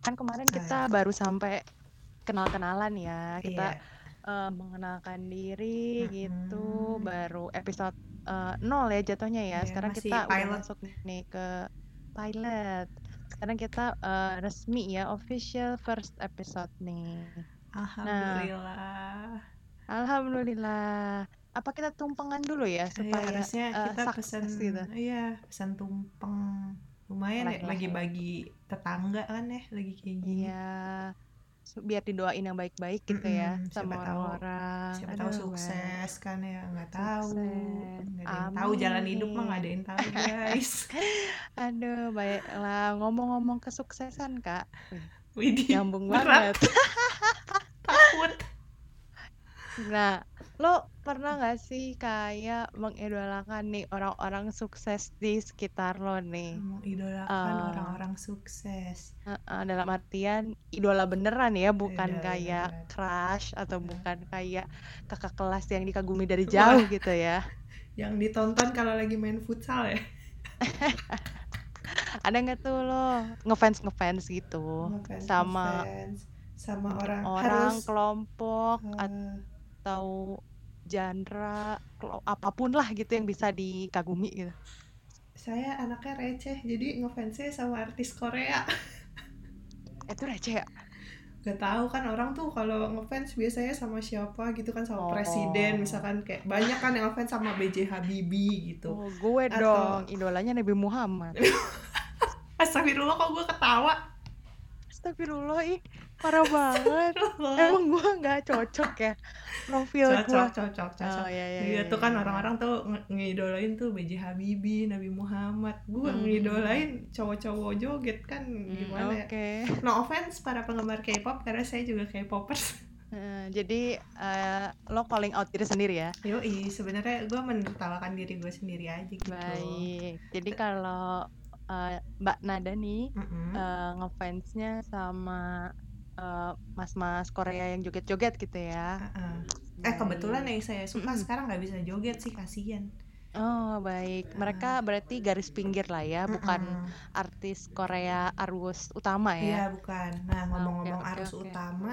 kan kemarin kita baru sampai kenal-kenalan ya. Kita Iya. eh, mengenalkan diri gitu, Mm-mm. baru episode eh, nol ya jatuhnya ya. Iya, Sekarang kita udah pilot. masuk nih ke pilot. Sekarang kita eh, resmi ya, official first episode nih. Alhamdulillah. Alhamdulillah. Apa kita tumpengan dulu ya Iya, supaya harusnya eh, kita pesan gitu? iya, pesan tumpeng. Lumayan ya ya. bagi-bagi tetangga kan ya lagi kayak gini. Iya. Biar didoain yang baik-baik gitu ya Mm-mm, sama siapa tahu orang-orang. siapa tahu sukses kan ya nggak tahu nggak ada yang tahu jalan hidup mah nggak ada yang tahu guys Aduh, baiklah. Ngomong-ngomong kesuksesan, Kak. Widih Nyambung berat banget. takut Nah, lo pernah nggak sih kayak mengidolakan nih orang-orang sukses di sekitar lo nih? mengidolakan Eh. orang-orang sukses Heeh, dalam artian idola beneran ya, bukan Idola kayak beneran. crush atau bukan kayak kakak kelas yang dikagumi dari Wah. jauh gitu ya. yang ditonton kalau lagi main futsal ya Ada nggak tuh lo ngefans ngefans gitu Ngefans, sama ngefans. sama orang, orang, harus kelompok, eh, atau genre, apa pun lah gitu yang bisa dikagumi gitu. saya anaknya receh jadi ngefansnya sama artis Korea Itu receh ya? Gak tahu kan orang tuh kalau ngefans biasanya sama siapa gitu kan sama Oh. presiden misalkan kayak banyak kan yang ngefans sama BJ Habibie gitu. Oh, gue Atau- dong, idolanya Nabi Muhammad. Astagfirullah kok gue ketawa. Astagfirullah, ih parah banget. Emang gue nggak cocok ya profil gue. cocok cocok cocok. Oh iya iya. Iya iya, tuh kan iya. orang-orang tuh nge- ngidolain tuh BJ Habibie, Nabi Muhammad. Gue Hmm. ngidolain cowok-cowok joget kan Hmm, gimana ya? Oke. No offense para penggemar K-pop karena saya juga K-popers. Eh, jadi eh, lo calling out diri sendiri ya. Yoi, sebenarnya gue menertawakan diri gue sendiri aja gitu. Baik. Jadi kalau eh, Mbak Nada nih Mm-mm. eh, ngefansnya sama eh, mas-mas Korea yang joget-joget gitu ya. Heeh. Eh kebetulan yang saya suka Mm-mm. sekarang nggak bisa joget sih kasihan. Oh baik. Mereka berarti garis pinggir lah ya, bukan Mm-mm. artis Korea arus utama Iya ya. bukan. Nah ngomong-ngomong oke, arus oke. utama,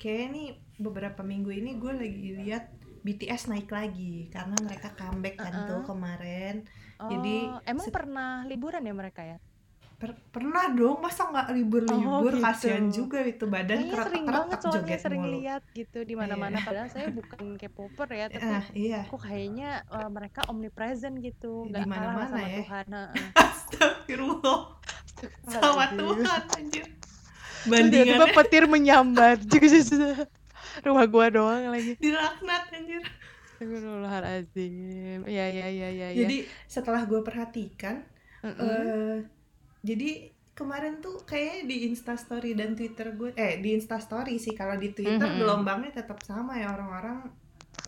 kayak nih beberapa minggu ini gue lagi lihat BTS naik lagi karena mereka comeback kan Uh-uh. tuh kemarin. Oh, Jadi, emang pernah liburan ya mereka ya? Per- pernah dong, masa nggak libur-libur? Oh, gitu. Kasihan juga itu badan Kayaknya sering banget soalnya joget sering mulu. lihat gitu di mana-mana. Padahal saya bukan K-popper ya, tapi Ah, iya. kok kayaknya eh, mereka omnipresent gitu, nggak kalah sama ya. Tuhan. Astagfirullah. Sama. Tuhan anjir. Bandingannya petir menyambar. Juga rumah gua doang lagi. dilaknat anjir. Astagfirullahaladzim. Iya iya iya iya. iya. Jadi setelah gue perhatikan Mm-mm. eh jadi kemarin tuh kayak di Instastory dan Twitter gue eh di Instastory sih kalau di Twitter Mhm. gelombangnya tetap sama ya orang-orang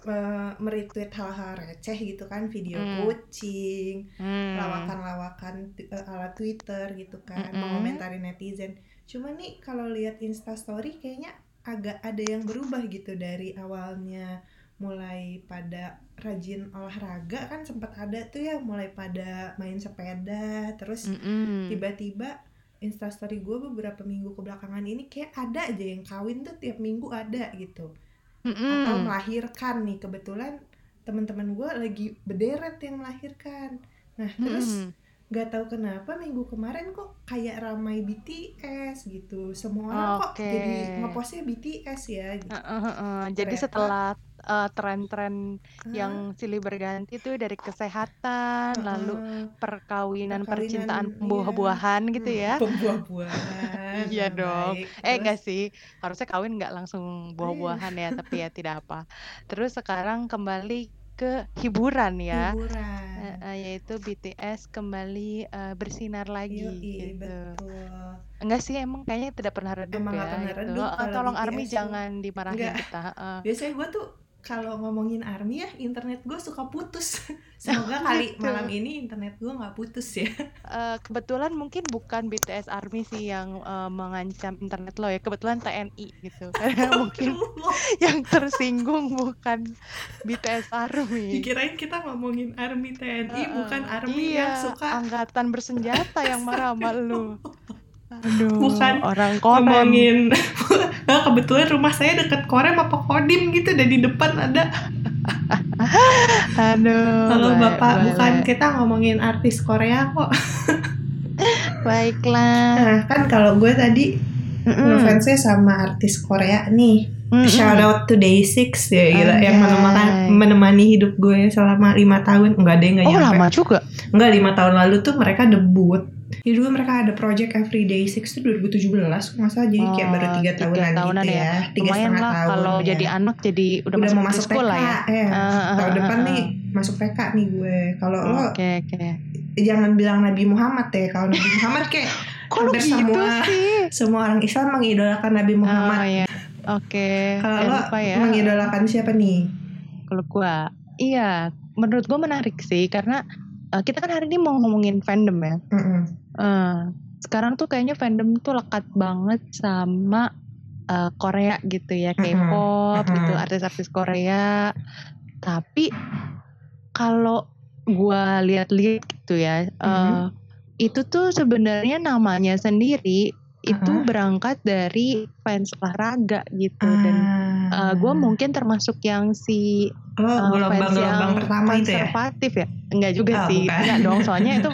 eh, meretweet hal-hal receh gitu kan video Hmm. kucing Hmm. lawakan-lawakan eh, ala Twitter gitu kan Mm-mm. mengomentari netizen cuma nih kalau lihat Instastory kayaknya agak ada yang berubah gitu dari awalnya mulai pada rajin olahraga kan sempat ada tuh ya mulai pada main sepeda terus Mm-mm. tiba-tiba instastory gue beberapa minggu kebelakangan ini kayak ada aja yang kawin tuh tiap minggu ada gitu atau Mm-mm. melahirkan nih kebetulan teman-teman gue lagi berderet yang melahirkan nah terus Mm-mm. nggak tahu kenapa minggu kemarin kok kayak ramai BTS gitu semua orang kok Oke. jadi ngepostnya BTS ya gitu. Heeh, heeh. Jadi Ternyata- setelah eh, tren-tren Ah, yang silih berganti tuh dari kesehatan, lalu heeh. perkawinan, Perkawinan, percintaan iya. pembuah-buahan gitu Hmm, ya. pembuah-buahan Iya nah, dong. baik. Eh enggak sih, harusnya kawin nggak langsung buah-buahan ya, tapi ya tidak apa. Terus sekarang kembali ke hiburan ya, hiburan yaitu BTS kembali eh, bersinar lagi Yoi, gitu. betul Enggak sih, emang kayaknya tidak pernah redup Emang ya pernah gitu. redup kalau tolong Army BTS tuh. jangan dimarahin Enggak. kita. eh. biasanya gue tuh kalau ngomongin army ya internet gue suka putus semoga kali gitu. malam ini internet gue nggak putus ya Eh, kebetulan mungkin bukan BTS Army sih yang eh, mengancam internet lo ya, kebetulan TNI gitu. Karena mungkin yang tersinggung bukan BTS Army. dikirain kita ngomongin army TNI Heeh. bukan army yang Iya, suka angkatan bersenjata yang marah sama. Aduh, Bukan orang korem. ngomongin Nah, kebetulan rumah saya deket Korem apa Kodim gitu dan di depan ada Aduh. halo boleh, bapak boleh. bukan kita ngomongin artis Korea kok Baiklah. nah kan kalau gue tadi Mm-mm. ngefansnya sama artis Korea nih Mm-mm. shout out to Day6 ya gila yang Anjay. menemani, menemani hidup gue selama lima tahun enggak deh enggak Oh nyampe lama juga. enggak lima tahun lalu tuh mereka debut jadi dulu mereka ada project Everyday Six tuh 2017 nggak salah jadi kayak baru Oh, tiga tiga tahunan, tahunan gitu ya. ya tiga Lumayan setengah lah tahun kalau ya. jadi anak jadi udah, udah, mau masuk masuk sekolah TK ya. ya, Ah, tahun ah, depan ah, nih masuk TK nih gue kalau lo Oke oke. jangan bilang Nabi Muhammad ya kalau Nabi Muhammad kayak Kok Hampir gitu semua- sih? semua orang Islam mengidolakan Nabi Muhammad Oh ya. Oke. kalau Jangan lo ya. mengidolakan siapa nih Kalau gua, iya, menurut gua menarik sih karena eh, kita kan hari ini mau ngomongin fandom ya. Mm-mm. Eh, sekarang tuh kayaknya fandom tuh lekat banget sama eh, Korea gitu ya, K-pop gitu, artis-artis Korea. Tapi kalau gua lihat-lihat gitu ya, eh, Mhm. itu tuh sebenarnya namanya sendiri itu Uh-huh. berangkat dari fans olahraga gitu dan Ah. gue mungkin termasuk yang si lo uh, fans yang pertama itu ya konservatif ya? Enggak juga Oh, sih, bukan. enggak dong. Soalnya itu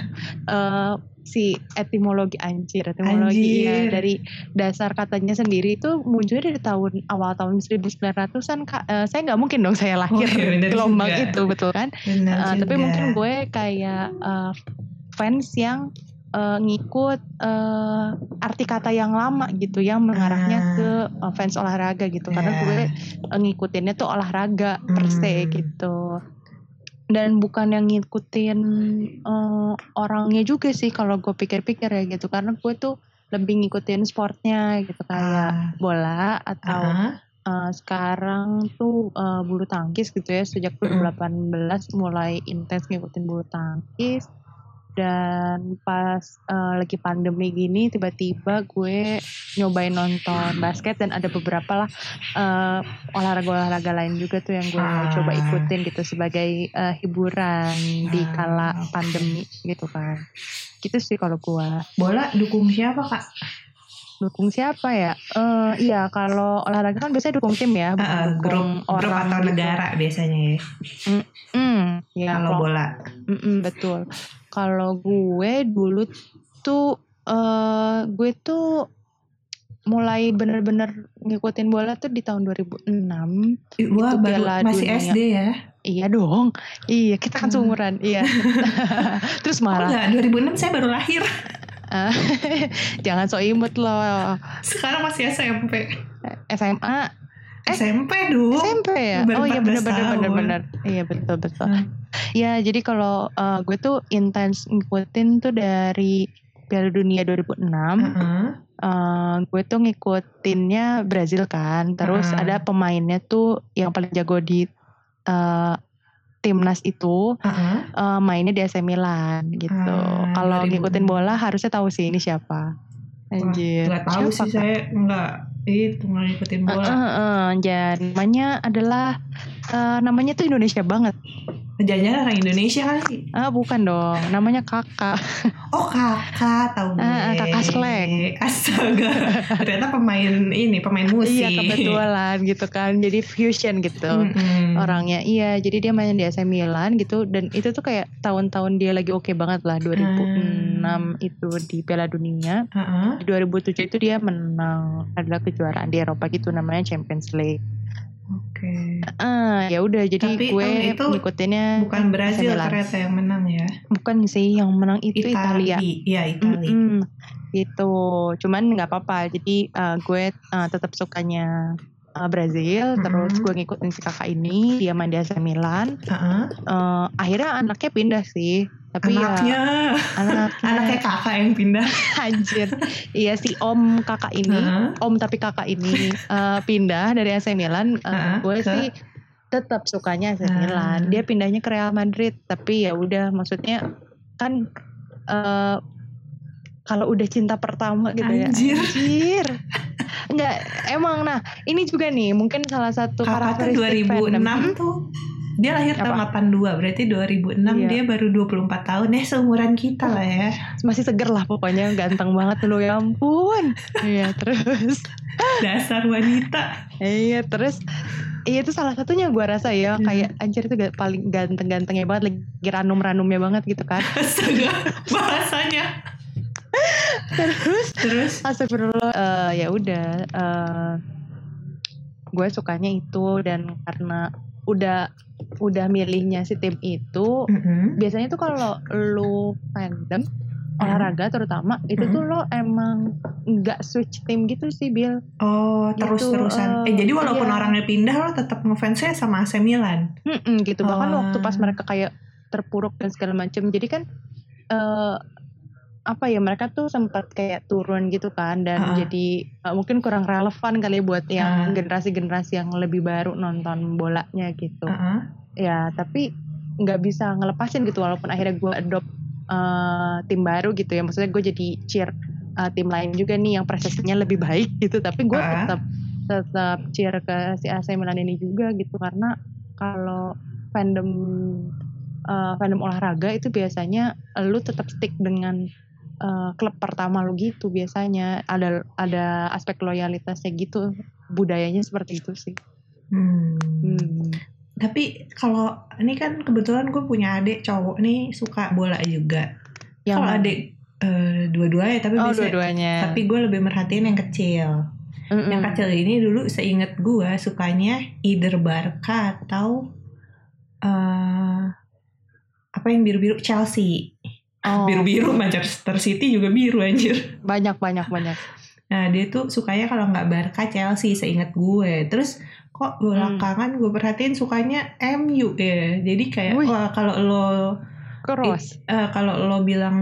uh, si etimologi anjir, etimologi ya, Anjir. dari dasar katanya sendiri itu munculnya dari tahun awal tahun 1900-an kak. Eh, saya nggak mungkin dong saya lahir Oh, iya, gelombang juga. itu betul kan? Uh, tapi mungkin gue kayak uh, fans yang uh, ngikut uh, arti kata yang lama gitu, yang mengarahnya Ah. ke uh, fans olahraga gitu. Karena Ya. gue uh, ngikutinnya tuh olahraga per se Hmm. gitu. Dan bukan yang ngikutin uh, orangnya juga sih kalau gue pikir-pikir ya gitu. Karena gue tuh lebih ngikutin sportnya gitu kayak Ah. bola atau Ah. Uh, sekarang tuh uh, bulu tangkis gitu ya sejak 2018 mulai intens ngikutin bulu tangkis dan pas uh, lagi pandemi gini tiba-tiba gue nyobain nonton basket dan ada beberapa lah uh, olahraga-olahraga lain juga tuh yang gue Ah. coba ikutin gitu sebagai uh, hiburan di Ah, kala pandemi gitu kan gitu sih kalau gue bola dukung siapa kak dukung siapa ya? Eh iya kalau olahraga kan biasanya dukung tim ya, bukan ah, dukung grup grup orang atau gitu. negara biasanya ya Hmm, ya kalau bola Mm-mm, betul. Kalau gue dulu tuh eh gue tuh mulai bener-bener ngikutin bola tuh di tahun 2006. Ih, Wah Itu baru masih Dunia. SD ya Iya dong. Iya, kita kan Hmm. seumuran. Iya. Terus Oh malah enggak 2006 saya baru lahir eh, jangan so imut loh. sekarang masih SMP SMA, Eh, SMP dong SMP ya? oh iya 14 benar-benar benar-benar. Iya betul betul. Hmm. Ya jadi kalau uh, gue tuh intens ngikutin tuh dari Piala Dunia 2006. Heeh. Uh, gue tuh ngikutinnya Brazil kan. Terus Heeh. ada pemainnya tuh yang paling jago di uh, timnas itu Heeh. uh, mainnya di AC Milan gitu. Ah, kalau 2006. ngikutin bola harusnya tahu sih ini siapa. Anjir. Nggak tahu Siapa, sih Kak? saya nggak itu ngikutin bola. Heeh, heeh. Dan namanya adalah uh, namanya tuh Indonesia banget. Jangan orang Indonesia kali. Ah bukan dong, namanya kakak. Oh kakak tahu gue. Ah, ah, kakak slang. Astaga. Ternyata pemain ini pemain musik. Iya kebetulan gitu kan, jadi fusion gitu Mm-mm. orangnya. Iya, jadi dia main di AC Milan gitu dan itu tuh kayak tahun-tahun dia lagi oke banget lah 2006 Hmm. itu di Piala Dunia. Heeh. Di 2007 itu dia menang adalah kejuaraan di Eropa gitu namanya Champions League. Oke. Ah, ya udah jadi Tapi gue itu ngikutinnya Bukan Brazil Milan. ternyata yang menang ya. bukan sih yang menang itu Itali. Italia. Iya Itali. Mm-mm. gitu cuman nggak apa-apa jadi uh, gue uh, tetap sukanya uh, Brazil terus Mm-mm. gue ngikutin si kakak ini dia main di AC Milan Heeh. Uh, akhirnya anaknya pindah sih tapi Anaknya, ya anaknya anaknya kakak yang pindah. anjir iya si om kakak ini Heeh. om tapi kakak ini uh, pindah dari AC Milan uh, Heeh, gue sih tetap sukanya AC. Milan dia pindahnya ke Real Madrid tapi ya udah maksudnya kan uh, kalau udah cinta pertama gitu Anjir. ya anjir Enggak, emang nah ini juga nih mungkin salah satu Kakak tuh karakteristik 2006 fandom. tuh Dia lahir tahun 82, berarti 2006 Iya. dia baru 24 tahun ya seumuran kita lah ya. Masih seger lah pokoknya ganteng banget lo ya ampun. Iya terus. Dasar wanita. Iya terus Iya itu salah satunya gue rasa ya Hmm. kayak anjir itu paling ganteng-gantengnya banget lagi ranum-ranumnya banget gitu kan. Astaga, bahasanya. Terus Terus astagfirullah eh, ya udah eh, gue sukanya itu dan karena udah udah milihnya si tim itu Mm-mm. biasanya tuh kalau lu fandom Hmm. olahraga terutama itu tuh lo emang nggak switch tim gitu sih Bill Oh, Gitu, terus-terusan. eh, Eh, jadi walaupun iya. orangnya pindah lo tetap ngefansnya sama AC Milan. Mm-mm, gitu bahkan Oh. waktu pas mereka kayak terpuruk dan segala macam jadi kan eh apa ya mereka tuh sempat kayak turun gitu kan dan Ah. jadi eh, mungkin kurang relevan kali buat yang Ah. generasi-generasi yang lebih baru nonton bolanya gitu Heeh. ya tapi nggak bisa ngelepasin gitu walaupun akhirnya gue adopt eh, tim baru gitu ya maksudnya gue jadi cheer eh, tim lain juga nih yang prestasinya lebih baik gitu tapi gue Ah. tetap tetap cheer ke si AC Milan ini juga gitu karena kalau fandom eh, fandom olahraga itu biasanya lu tetap stick dengan eh, klub pertama lu gitu biasanya ada ada aspek loyalitasnya gitu budayanya seperti itu sih Hmm. Hmm. Tapi kalau ini kan kebetulan gue punya adik cowok nih suka bola juga. yang Kalau adik eh, dua-duanya tapi oh biasanya dua-duanya tapi gue lebih merhatiin yang kecil. Mm-mm. Yang kecil ini dulu seinget gue sukanya either Barca atau eh apa yang biru-biru Chelsea. Oh, Biru-biru Manchester City juga biru anjir. banyak banyak banyak Nah dia tuh sukanya kalau nggak Barca Chelsea seingat gue. Terus kok belakangan gue perhatiin sukanya MU ya. Jadi kayak Wih. wah kalau lo cross eh, kalau lo bilang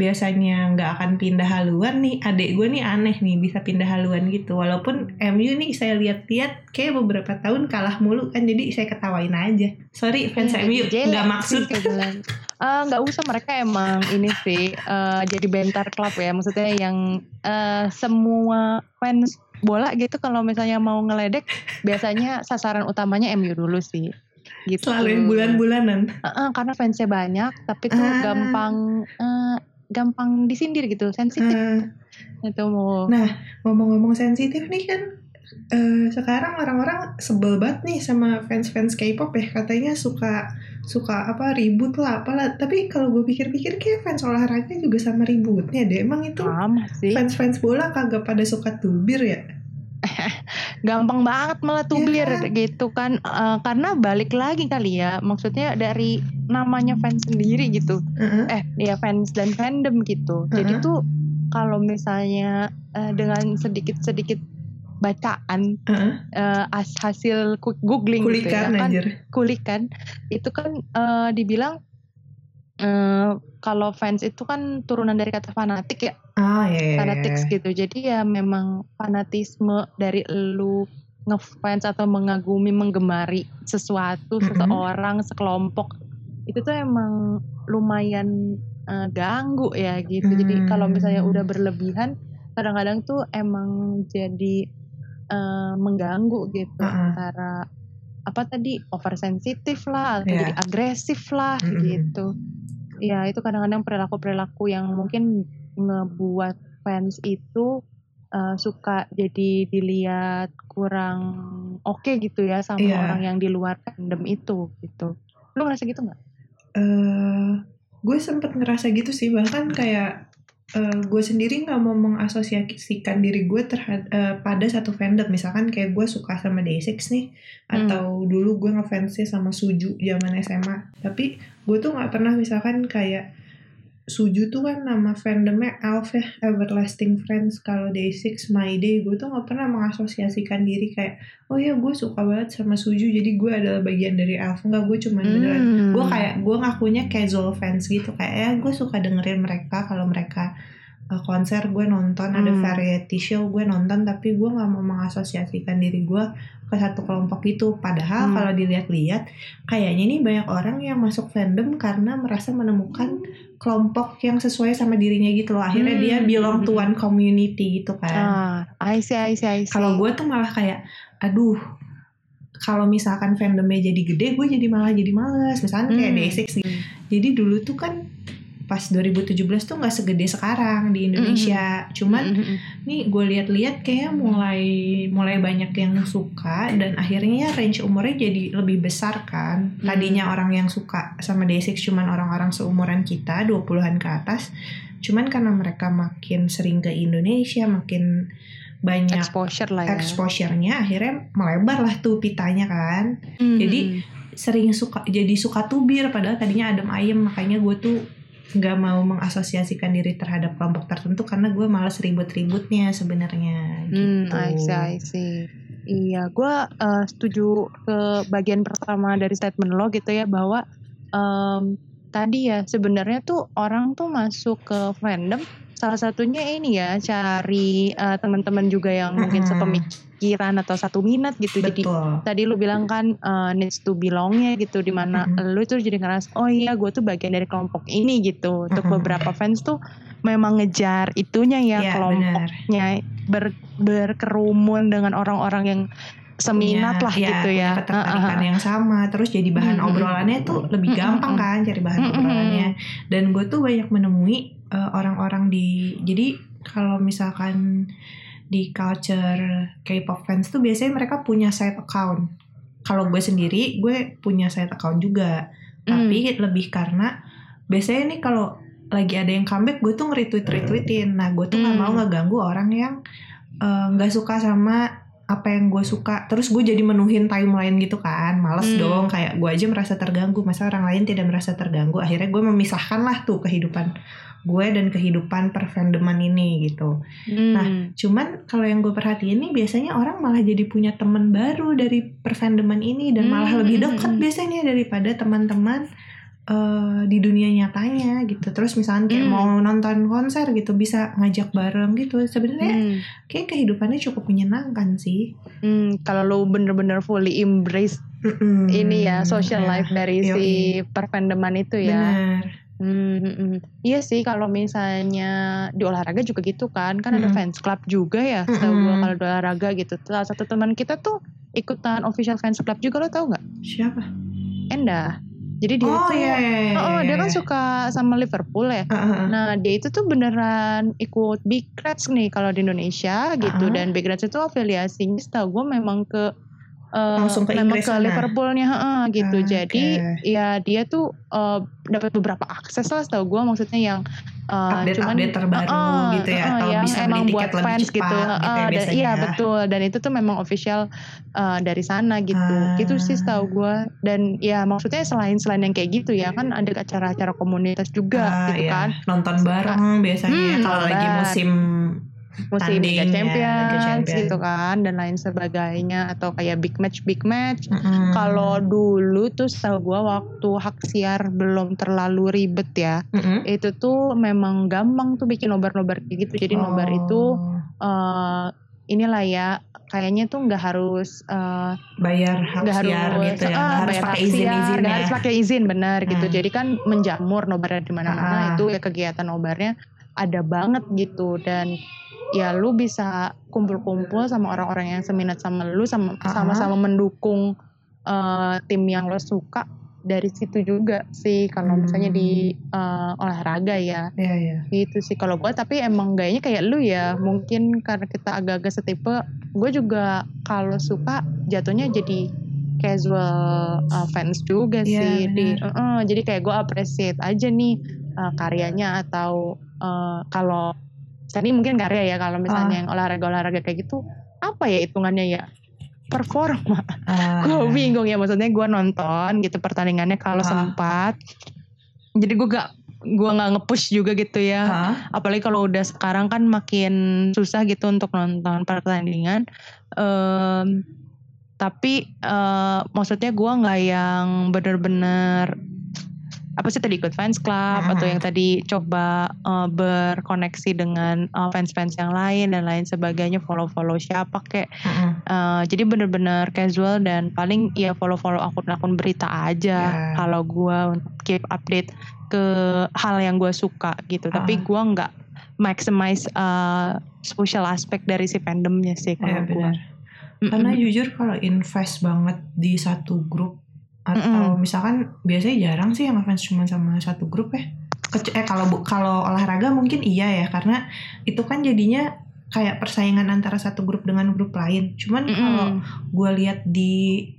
biasanya nggak akan pindah haluan nih adik gue nih aneh nih bisa pindah haluan gitu. Walaupun MU nih saya lihat-lihat kayak beberapa tahun kalah mulu kan jadi saya ketawain aja. Sorry fans Iya, MU nggak maksud. Eh, nggak usah mereka emang ini sih eh, jadi bentar klub ya. Maksudnya yang eh, semua fans bola gitu kalau misalnya mau ngeledek biasanya sasaran utamanya MU dulu sih. Gitu. Selalu yang bulan-bulanan. Eh, eh, karena fansnya banyak tapi tuh Ah. gampang eh, gampang disindir gitu sensitif. Eh, itu mau Nah, ngomong-ngomong sensitif nih kan eh, sekarang orang-orang sebel banget nih sama fans-fans K-pop ya. Katanya suka suka apa ribut lah apalah. Tapi kalau gue pikir-pikir kayak fans olahraga juga sama ributnya deh. Emang itu fans-fans bola kagak pada suka tubir ya gampang banget malah tubir Iya kan? gitu kan Eh, karena balik lagi kali ya maksudnya dari namanya fans sendiri gitu Heeh. eh ya fans dan fandom gitu jadi Uh-uh. tuh kalau misalnya eh, dengan sedikit sedikit bacaan Heeh. eh, as hasil googling gitu ya kulikan kan anjir kulikan itu kan eh, dibilang eh, kalau fans itu kan turunan dari kata fanatik ya ah ya fanatics gitu. Jadi ya memang fanatisme dari lu ngefans atau mengagumi, menggemari sesuatu, Mm-mm. seseorang, sekelompok itu tuh emang lumayan eh, ganggu ya gitu. Jadi kalau misalnya Hmm. udah berlebihan, kadang-kadang tuh emang jadi eh, mengganggu gitu Uh-uh. antara apa tadi oversensitif lah atau Iya. jadi agresif lah Mm-mm. gitu. Ya itu kadang-kadang perilaku-perilaku yang mungkin ngebuat fans itu eh, suka jadi dilihat kurang oke gitu ya sama Iya. orang yang di luar fandom itu gitu. Lu ngerasa gitu nggak? eh gue sempet ngerasa gitu sih bahkan kayak eh, gue sendiri nggak mau mengasosiasikan diri gue terhadap pada satu fandom misalkan kayak gue suka sama Day6 nih Hmm. atau dulu gue ngefansnya sama Suju zaman SMA tapi gue tuh nggak pernah misalkan kayak Suju tuh kan nama fandomnya Elf ya Everlasting Friends. Kalau Day6 My Day gue tuh nggak pernah mengasosiasikan diri kayak oh ya gue suka banget sama Suju jadi gue adalah bagian dari Elf. Enggak gue cuman beneran. Hmm. gue kayak gue ngakunya casual fans gitu. Kayak ya gue suka dengerin mereka kalau mereka uh, konser gue nonton ada Hmm. variety show gue nonton tapi gue nggak mau mengasosiasikan diri gue ke satu kelompok itu padahal Hmm. kalau dilihat-lihat kayaknya nih banyak orang yang masuk fandom karena merasa menemukan kelompok yang sesuai sama dirinya gitu loh akhirnya Hmm. dia belong to one community gitu kan Ah, I see, I see, I see. kalau gue tuh malah kayak aduh kalau misalkan fandomnya jadi gede gue jadi malah jadi males misalnya kayak Hmm. Day6 nih jadi dulu tuh kan pas 2017 tuh nggak segede sekarang di Indonesia cuman Mm-mm. nih gue lihat-lihat kayak mulai mulai banyak yang suka dan akhirnya range umurnya jadi lebih besar kan Hmm. tadinya orang yang suka sama Day6 cuman orang-orang seumuran kita 20-an ke atas cuman karena mereka makin sering ke Indonesia makin banyak exposure lah ya exposure-nya akhirnya melebar lah tuh pitanya kan Mm-mm. jadi sering suka jadi suka tubir padahal tadinya adem ayem makanya gue tuh nggak mau mengasosiasikan diri terhadap kelompok tertentu karena gue males ribut-ributnya sebenarnya Hmm, gitu. I see, I see. Iya, gue uh, setuju ke bagian pertama dari statement lo gitu ya bahwa em, tadi ya sebenarnya tuh orang tuh masuk ke fandom salah satunya ini ya cari uh, teman-teman juga yang mungkin Mm-mm. sepemikiran atau satu minat gitu. Jadi Betul. tadi lu bilang kan uh, needs to belongnya gitu di mana Mm-mm. lu tuh jadi ngerasa oh iya gue tuh bagian dari kelompok ini gitu untuk beberapa fans tuh memang ngejar itunya ya Iya, kelompok benar. nya ber, berkerumun dengan orang-orang yang seminat Punya- lah ya, gitu ya. ketertarikan Heeh. yang sama terus jadi bahan Mm-mm. obrolannya tuh lebih gampang kan cari bahan Mm-mm. obrolannya dan gue tuh banyak menemui uh, orang-orang di jadi kalau misalkan di culture K-pop fans tuh biasanya mereka punya side account. Kalau gue sendiri gue punya side account juga. Tapi lebih karena biasanya nih kalau lagi ada yang comeback gue tuh nge-retweet retweetin nah gue tuh nggak Hmm. mau ngeganggu orang yang eh, nggak suka sama apa yang gue suka. Terus gue jadi menuhin timeline gitu kan. Males Hmm. dong kayak gue aja merasa terganggu. Masa orang lain tidak merasa terganggu? Akhirnya gue memisahkan lah tuh kehidupan gue dan kehidupan perfandoman ini gitu Hmm. Nah, Cuman kalau yang gue perhatiin nih biasanya orang malah jadi punya teman baru dari perfandoman ini dan malah Hmm, lebih hmm, dekat hmm. biasanya daripada teman-teman eh, di dunia nyatanya gitu. Terus misalnya kayak Hmm. mau nonton konser gitu bisa ngajak bareng gitu. Sebenarnya Hmm. kayak kehidupannya cukup menyenangkan sih. Hmm, kalau lu bener-bener fully embrace Mm-mm. ini ya social Nah, life dari yoi. si perfandoman itu ya. Benar. Hmm, hmm, hmm. Iya sih kalau misalnya di olahraga juga gitu kan, kan ada Mm-mm. fans club juga ya. Setahu gua kalau di olahraga gitu. Salah satu teman kita tuh ikutan official fans club juga lo tau nggak? Siapa? Endah. Jadi dia oh tuh, iya iya. iya, oh, iya, dia kan iya. suka sama Liverpool ya. Ah. Nah dia itu tuh beneran ikut Big Reds nih kalau di Indonesia gitu Ah. dan Big Reds itu afiliasinya setahu gue memang ke eh, Langsung ke Inggris ke sana. Liverpoolnya heeh, gitu. Ah, Jadi ya dia tuh eh, dapat beberapa akses lah setahu gue maksudnya yang eh, Update-update terbaru Heeh, gitu ya, heeh, atau yang bisa emang buat fans cepat gitu. gitu ya dan, biasanya iya ya. betul dan itu tuh memang official eh, dari sana gitu. Ah. Gitu sih setahu gue dan ya maksudnya selain selain yang kayak gitu ya kan ada acara-acara komunitas juga Ah, gitu iya. kan. Nonton bareng biasanya Hmm, kalau lagi musim musim Liga ya, Champions, Liga Champions. gitu kan dan lain sebagainya atau kayak big match big match Mm-mm. kalau dulu tuh setahu gua waktu hak siar belum terlalu ribet ya Mm-mm. itu tuh memang gampang tuh bikin nobar-nobar kayak gitu jadi nobar Oh, itu eh inilah ya kayaknya tuh nggak harus eh, bayar hak nggak siar harus gitu ya, ah, nggak harus bayar pakai izin-izin nggak ya. harus pakai izin benar gitu Hmm. jadi kan menjamur nobarnya di mana-mana Ah. itu ya kegiatan nobarnya ada banget gitu dan ya lu bisa kumpul-kumpul sama orang-orang yang seminat sama lu sama sama-sama mendukung eh, tim yang lo suka dari situ juga sih. Kalau misalnya di eh, olahraga ya. Iya iya. gitu sih. Kalau gue tapi emang gayanya kayak lu ya. Mungkin karena kita agak-agak setipe gue juga kalau suka jatuhnya jadi casual uh, fans juga Iya, sih. di benar. uh-uh, jadi kayak gue appreciate aja nih uh, karyanya atau uh, kalau tadi mungkin karya ya kalau misalnya Ah. yang olahraga-olahraga kayak gitu apa ya hitungannya ya? Performa Ah, gue bingung ya maksudnya gue nonton gitu pertandingannya kalau Ah. sempat. Jadi gue gak gue nggak nge-push juga gitu ya. Ah, apalagi kalau udah sekarang kan makin susah gitu untuk nonton pertandingan. Em, tapi eh, maksudnya gue nggak yang bener-bener apa sih tadi ikut fans club atau yang tadi coba eh, berkoneksi dengan eh, fans-fans yang lain dan lain sebagainya follow-follow siapa kek. Eh, jadi bener-bener casual dan paling ya follow-follow akun-akun berita aja Ya. kalau gua untuk keep update ke hal yang gue suka gitu. Tapi Ah. gua nggak maximize uh, social aspect dari si fandomnya sih kalau gua. benar. karena jujur kalau invest banget di satu grup atau misalkan biasanya jarang sih yang ngefans cuma sama satu grup ya Kecu- eh kalau bu- kalau olahraga mungkin iya ya karena itu kan jadinya kayak persaingan antara satu grup dengan grup lain cuman kalau Mm-mm. gue lihat di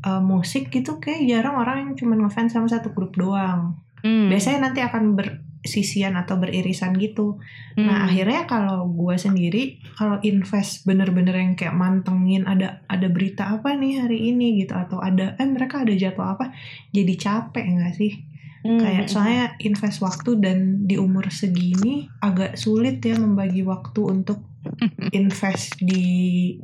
uh, musik gitu kayak jarang orang yang cuma ngefans sama satu grup doang Mm. biasanya nanti akan bersisian atau beririsan gitu Nah Mm. akhirnya kalau gue sendiri kalau invest bener-bener yang kayak mantengin ada ada berita apa nih hari ini gitu atau ada eh mereka ada jadwal apa jadi capek nggak sih Mm. kayak soalnya invest waktu dan di umur segini agak sulit ya membagi waktu untuk invest di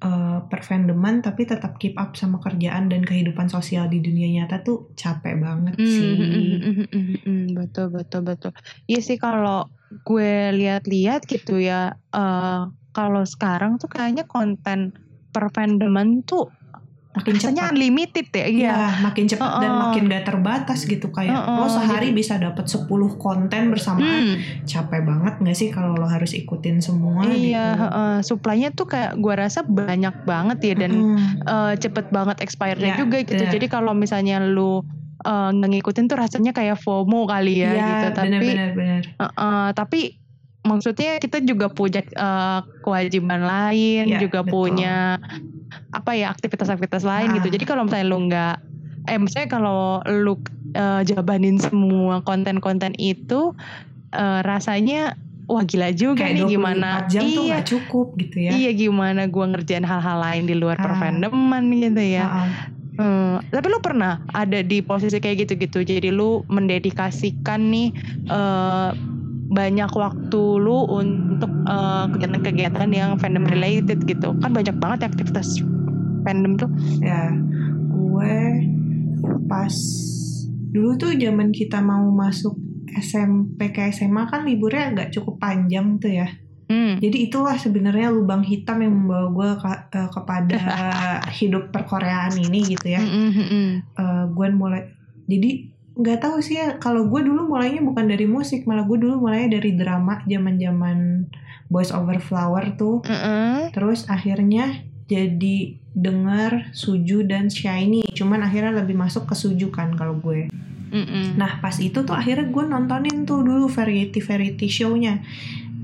uh, perfandoman tapi tetap keep up sama kerjaan dan kehidupan sosial di dunia nyata tuh capek banget Mm, sih. mm, mm, mm, mm, mm, betul betul betul. Iya sih kalau gue lihat-lihat gitu ya, eh kalau sekarang tuh kayaknya konten per fandoman tuh Makin rasanya cepat. unlimited ya. Iya. Iya, makin cepat dan Heeh. makin gak terbatas gitu kayak Heeh, lo sehari jadi- bisa dapat 10 konten bersamaan. Hmm, Capek banget gak sih kalau lo harus ikutin semua iya, gitu. heeh. supply-nya tuh kayak gue rasa banyak banget ya dan Mm, eh, cepet banget expirednya Iya, juga gitu. benar. Jadi kalau misalnya lu eh, nggak ngikutin tuh rasanya kayak FOMO kali ya Iya, gitu. Tapi benar-benar benar. Heeh, tapi maksudnya kita juga punya eh, kewajiban lain, Iya, juga betul. punya apa ya aktivitas-aktivitas lain Ah. gitu. Jadi kalau misalnya lu nggak, eh misalnya kalau lu eh, jabanin semua konten-konten itu eh, rasanya wah gila juga Kayak nih 24 gimana? jam tuh iya, gak cukup gitu ya. iya gimana gua ngerjain hal-hal lain di luar Ah. perfandoman gitu ya. Heeh. Hmm, tapi lu pernah ada di posisi kayak gitu-gitu. Jadi lu mendedikasikan nih eh, banyak waktu lu untuk eh, kegiatan-kegiatan yang fandom related gitu. Kan banyak banget ya aktivitas fandom tuh. Ya, gue pas dulu tuh zaman kita mau masuk SMP ke SMA kan liburnya agak cukup panjang tuh ya. Hmm. Jadi itulah sebenarnya lubang hitam yang membawa gue ke- eh, kepada hidup perkoreaan ini gitu ya. Mm, mm, mm, mm. Eh, gue mulai jadi nggak tahu sih ya kalau gue dulu mulainya bukan dari musik malah gue dulu mulainya dari drama zaman zaman Boys Over Flower tuh Mm-mm. terus akhirnya jadi denger Suju dan Shiny cuman akhirnya lebih masuk ke Suju kan kalau gue Mm-mm. Nah pas itu tuh akhirnya gue nontonin tuh dulu variety variety show-nya.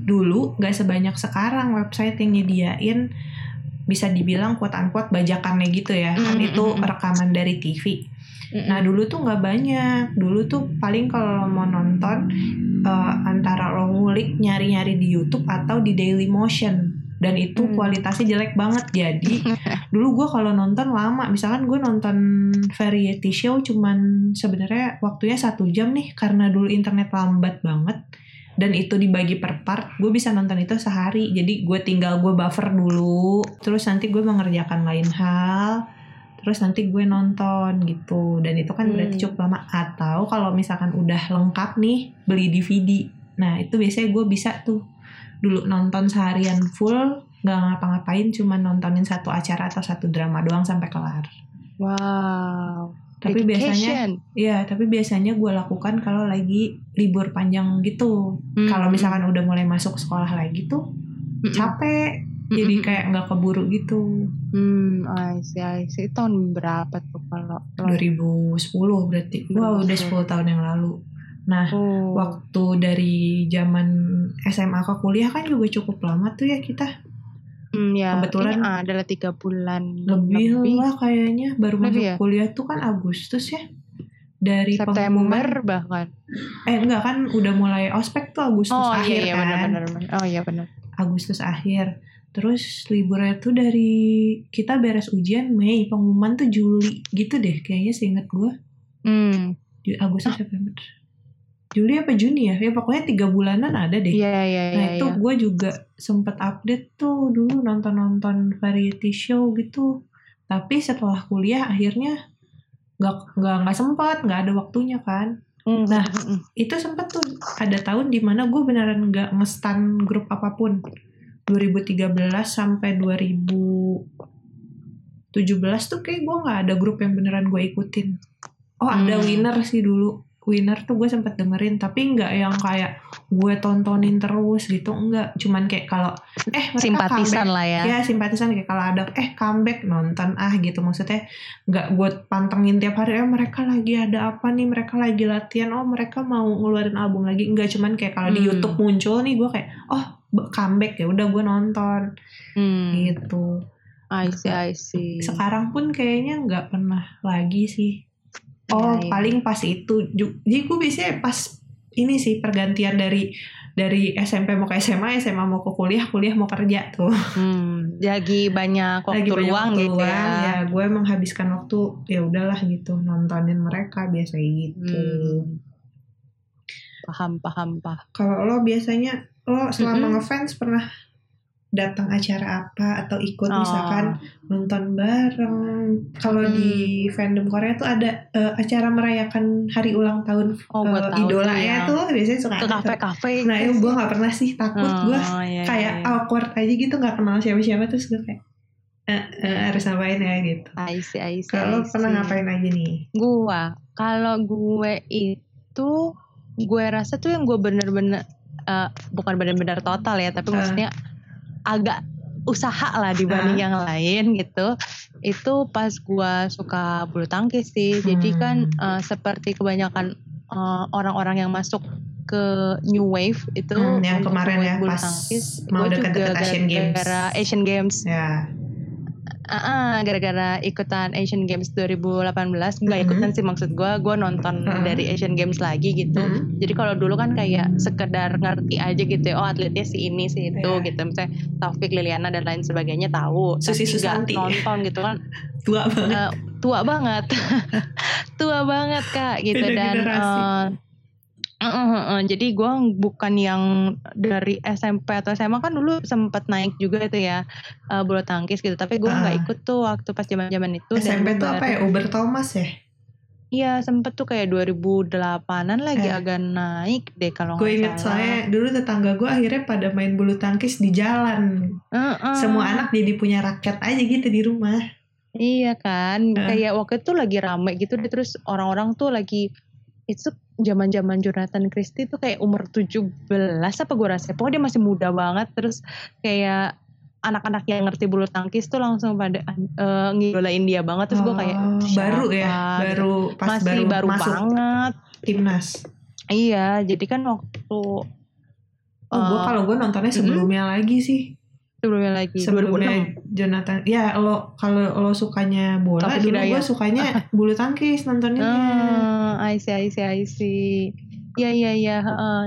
Dulu gak sebanyak sekarang website yang nyediain bisa dibilang unquote bajakannya gitu ya. Kan Mm, itu mm, mm. rekaman dari TV. Mm-mm. Nah dulu tuh nggak banyak. Dulu tuh paling kalau mau nonton eh, antara lo ngulik nyari-nyari di YouTube atau di Daily Motion. Dan itu Hmm. kualitasnya jelek banget. Jadi dulu gue kalau nonton lama misalkan gue nonton variety show cuman sebenarnya waktunya satu jam nih karena dulu internet lambat banget dan itu dibagi per part gue bisa nonton itu sehari jadi gue tinggal gue buffer dulu terus nanti gue mengerjakan lain hal terus nanti gue nonton gitu dan itu kan berarti Hmm. cukup lama atau kalau misalkan udah lengkap nih beli DVD nah itu biasanya gue bisa tuh dulu nonton seharian full nggak ngapa-ngapain cuma nontonin satu acara atau satu drama doang sampai kelar Wow. tapi biasanya. Iya, tapi biasanya gue lakukan kalau lagi libur panjang gitu. Hmm. Kalau misalkan udah mulai masuk sekolah lagi tuh Mm-mm. capek, jadi kayak nggak keburu gitu. Hmm, I see, I see. Tahun berapa tuh kalau lo? 2010 berarti. Wah, udah 10 tahun yang lalu. Nah, Oh. waktu dari zaman SMA ke kuliah kan juga cukup lama tuh ya kita. Hmm, ya, kebetulan ini adalah tiga bulan Lebih, lah kayaknya baru masuk Lebih ya? kuliah tuh kan Agustus ya. Dari September pengumuman bahkan. eh enggak kan udah mulai ospek tuh Agustus Oh akhir iya iya kan. benar benar benar. Oh iya benar. Agustus akhir. Terus liburnya tuh dari kita beres ujian Mei, pengumuman tuh Juli gitu deh kayaknya seingat gue. Hmm. Agustus September. Juli apa Juni ya? Ya pokoknya tiga bulanan ada deh. Iya iya nah iya. itu iya. gue juga sempet update tuh dulu nonton-nonton variety show gitu. Tapi setelah kuliah akhirnya nggak nggak nggak sempat nggak ada waktunya kan. Hmm, Nah, hmm, hmm. itu sempet tuh ada tahun di mana gue beneran nggak ngestan grup apa pun 2013 sampai 2017 tuh kayak gue nggak ada grup yang beneran gue ikutin oh ada Hmm. winner sih dulu Winner tuh gue sempet dengerin tapi nggak yang kayak gue tontonin terus gitu enggak cuman kayak kalau eh mereka Simpatisan comeback. lah ya. ya simpatisan kayak kalau ada eh comeback nonton ah gitu maksudnya nggak gue pantengin tiap hari eh mereka lagi ada apa nih mereka lagi latihan oh mereka mau ngeluarin album lagi enggak cuman kayak kalau di Hmm. YouTube muncul nih gue kayak oh comeback ya udah gue nonton Hmm. gitu I see, I see. sekarang pun kayaknya nggak pernah lagi sih oh Iya, iya. paling pas itu jadi gue biasanya pas ini sih pergantian dari dari SMP mau ke SMA SMA mau ke kuliah kuliah mau kerja tuh Hmm, lagi banyak waktu lagi banyak luang waktu gitu luang, ya. ya gue menghabiskan waktu ya udahlah gitu nontonin mereka biasa gitu Hmm. Paham, paham, paham. kalau lo biasanya lo selama Mm-mm. ngefans pernah datang acara apa atau ikut Oh. misalkan nonton bareng kalau Hmm. di fandom Korea tuh ada eh, acara merayakan hari ulang tahun Oh, gue tahu idola ya yang tuh biasanya suka ke ada tuh. kafe-kafe. nah itu gue nggak pernah sih takut gue Oh, iya, kayak iya, iya. awkward aja gitu nggak kenal siapa-siapa terus gue kayak eh, eh, harus ngapain ya gitu I see, I see, kalau pernah ngapain aja nih Gua, kalau gue itu, gue rasa tuh yang gue bener-bener, eh, bukan bener-bener total ya, tapi Ah. maksudnya agak usaha lah dibanding Ah. yang lain gitu. Itu pas gue suka bulu tangkis sih. Jadi Hmm. kan eh, seperti kebanyakan eh, orang-orang yang masuk ke New Wave itu Hmm, yang kemarin ya, bulu pas tangkis, mau juga Asian Games. Asian Games ya Ah, ah, gara-gara ikutan Asian Games 2018 nggak Mhm. ikutan sih maksud gue gue nonton Mhm. dari Asian Games lagi gitu Hmm. jadi kalau dulu kan kayak sekedar ngerti aja gitu ya, oh atletnya si ini si itu Iya. gitu misalnya Taufik Liliana dan lain sebagainya tahu Susi tapi nggak Susanti. nonton gitu kan tua banget Eh, tua banget tua banget kak gitu Beda dan generasi. eh, eh, eh, eh, jadi gue bukan yang dari SMP atau SMA kan dulu sempat naik juga itu ya eh, bulu tangkis gitu tapi gue nggak Ah. ikut tuh waktu pas zaman zaman itu SMP tuh apa ya Uber Thomas ya Iya sempet tuh kayak 2008an lagi Eh. agak naik deh kalau gue inget salah. soalnya dulu tetangga gue akhirnya pada main bulu tangkis di jalan Eh, eh. semua anak jadi punya raket aja gitu di rumah Iya kan, Eh. kayak waktu itu lagi rame gitu deh terus orang-orang tuh lagi itu zaman-zaman Jonathan Christie tuh kayak umur 17 apa gue rasa. Pokoknya dia masih muda banget terus kayak anak-anak yang ngerti bulu tangkis tuh langsung pada eh, ngidolain dia banget. Terus gue kayak Oh, baru ya? Baru pas masih baru, baru, masuk banget. timnas. Iya, jadi kan waktu oh, gue eh, kalau gue nontonnya sebelumnya lagi sih sebelumnya lagi 2006. sebelumnya Jonathan ya lo kalau lo sukanya bola Taufik dulu gue Hidayat. sukanya bulu tangkis nontonnya Ah, I see, I see, I see. Iya, iya, iya. heeh.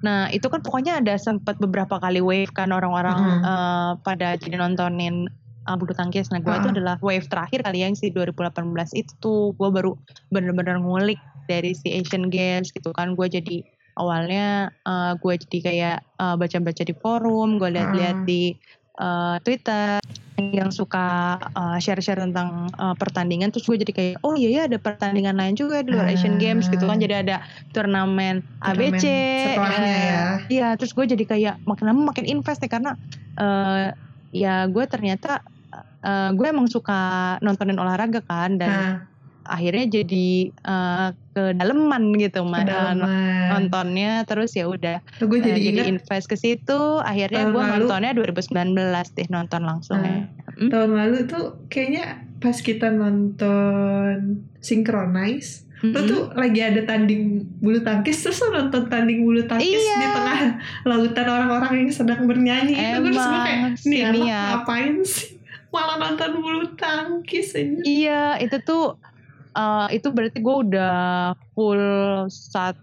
Nah, itu kan pokoknya ada sempat beberapa kali wave kan orang-orang Mm-mm. eh, pada jadi nontonin uh, bulu tangkis. Nah, gue itu Ah. adalah wave terakhir kali yang si 2018 itu. Gue baru bener-bener ngulik dari si Asian Games gitu kan. Gue jadi awalnya eh, gue jadi kayak eh, baca-baca di forum, gue lihat-lihat Ah. di eh, Twitter yang suka uh, share-share tentang uh, pertandingan terus gue jadi kayak oh iya ya ada pertandingan lain juga di luar Asian Games gitu kan. Jadi ada turnamen Turnamen ABC setelahnya eh, ya. iya terus gue jadi kayak makin lama makin invest ya karena eh, ya gue ternyata eh, gue emang suka nontonin olahraga kan dan nah akhirnya jadi eh, kedaleman gitu ma- kedalaman nontonnya terus ya udah gue Eh, jadi jadi ingat invest ke situ akhirnya gue nontonnya 2019 deh nonton langsung ya Hmm? tahun lalu tuh kayaknya pas kita nonton Synchronize lo Mm-mm. tuh lagi ada tanding bulu tangkis terus lo nonton tanding bulu tangkis Iya. di tengah lautan orang-orang yang sedang bernyanyi itu terus gue kayak Emang, nih anak siniat. ngapain sih malah nonton bulu tangkis aja Iya, itu tuh eh, itu berarti gue udah full satu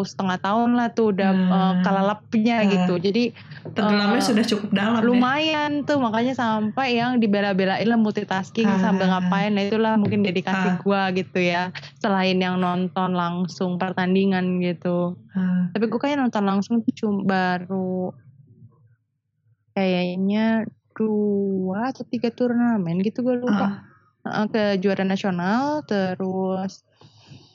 setengah tahun lah tuh udah Hmm. eh, kelalapnya Hmm. gitu. Jadi tenggelamnya Eh, sudah cukup dalam ya lumayan tuh makanya sampai yang dibela-belain lah multitasking Ah. sambil ngapain. Nah itulah mungkin dedikasi Ah. gue gitu ya. Selain yang nonton langsung pertandingan gitu. Ah, Tapi gue kayak nonton langsung tuh cuma baru kayaknya dua atau tiga turnamen gitu gue lupa. ah. Uh, ke juara nasional terus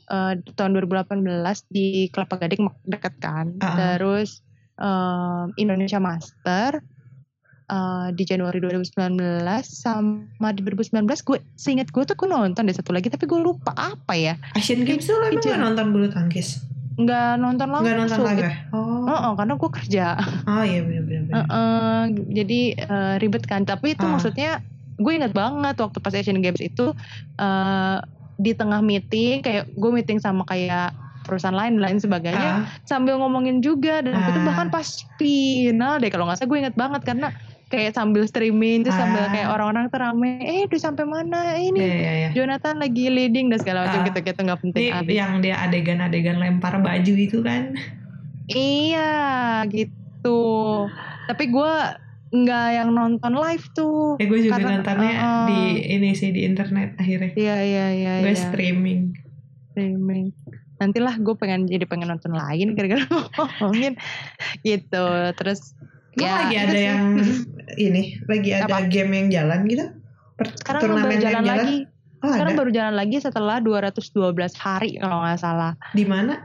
uh, tahun 2018 di Kelapa Gading deket kan Ah. terus um, Indonesia Master eh, di Januari 2019 sama di 2019 gue seingat gue tuh gue nonton deh satu lagi tapi gue lupa apa ya Asian Games tuh lo emang nonton bulu tangkis? nggak nonton langsung Gak nonton laga? Oh, Oh, oh, karena gue kerja oh iya bener-bener. Heeh, jadi eh, ribet kan tapi itu Ah. maksudnya gue ingat banget waktu pas Asian Games itu eh, di tengah meeting kayak gue meeting sama kayak perusahaan lain dan lain sebagainya Ah, sambil ngomongin juga dan waktu itu Ah. bahkan pas final deh kalau nggak salah gue inget banget karena kayak sambil streaming terus sambil Ah. kayak orang-orang tuh rame eh udah sampai mana Eh, ini iya, iya. Jonathan lagi leading dan segala macam Ah. gitu-gitu nggak penting abis. yang dia adegan-adegan lempar baju itu kan? iya gitu tapi gue nggak yang nonton live tuh Eh gue juga Karena- nontonnya uh-uh. di ini sih di internet akhirnya. iya iya iya gue iya. streaming. streaming nantilah gue pengen jadi pengen nonton lain gara-gara ngomongin gitu terus Emang ya lagi ada sih. yang ini, lagi ada Apa? game yang jalan gitu? Per- sekarang turnamen baru yang jalan lagi Oh sekarang ada. baru jalan lagi setelah 212 hari kalau nggak salah Di mana?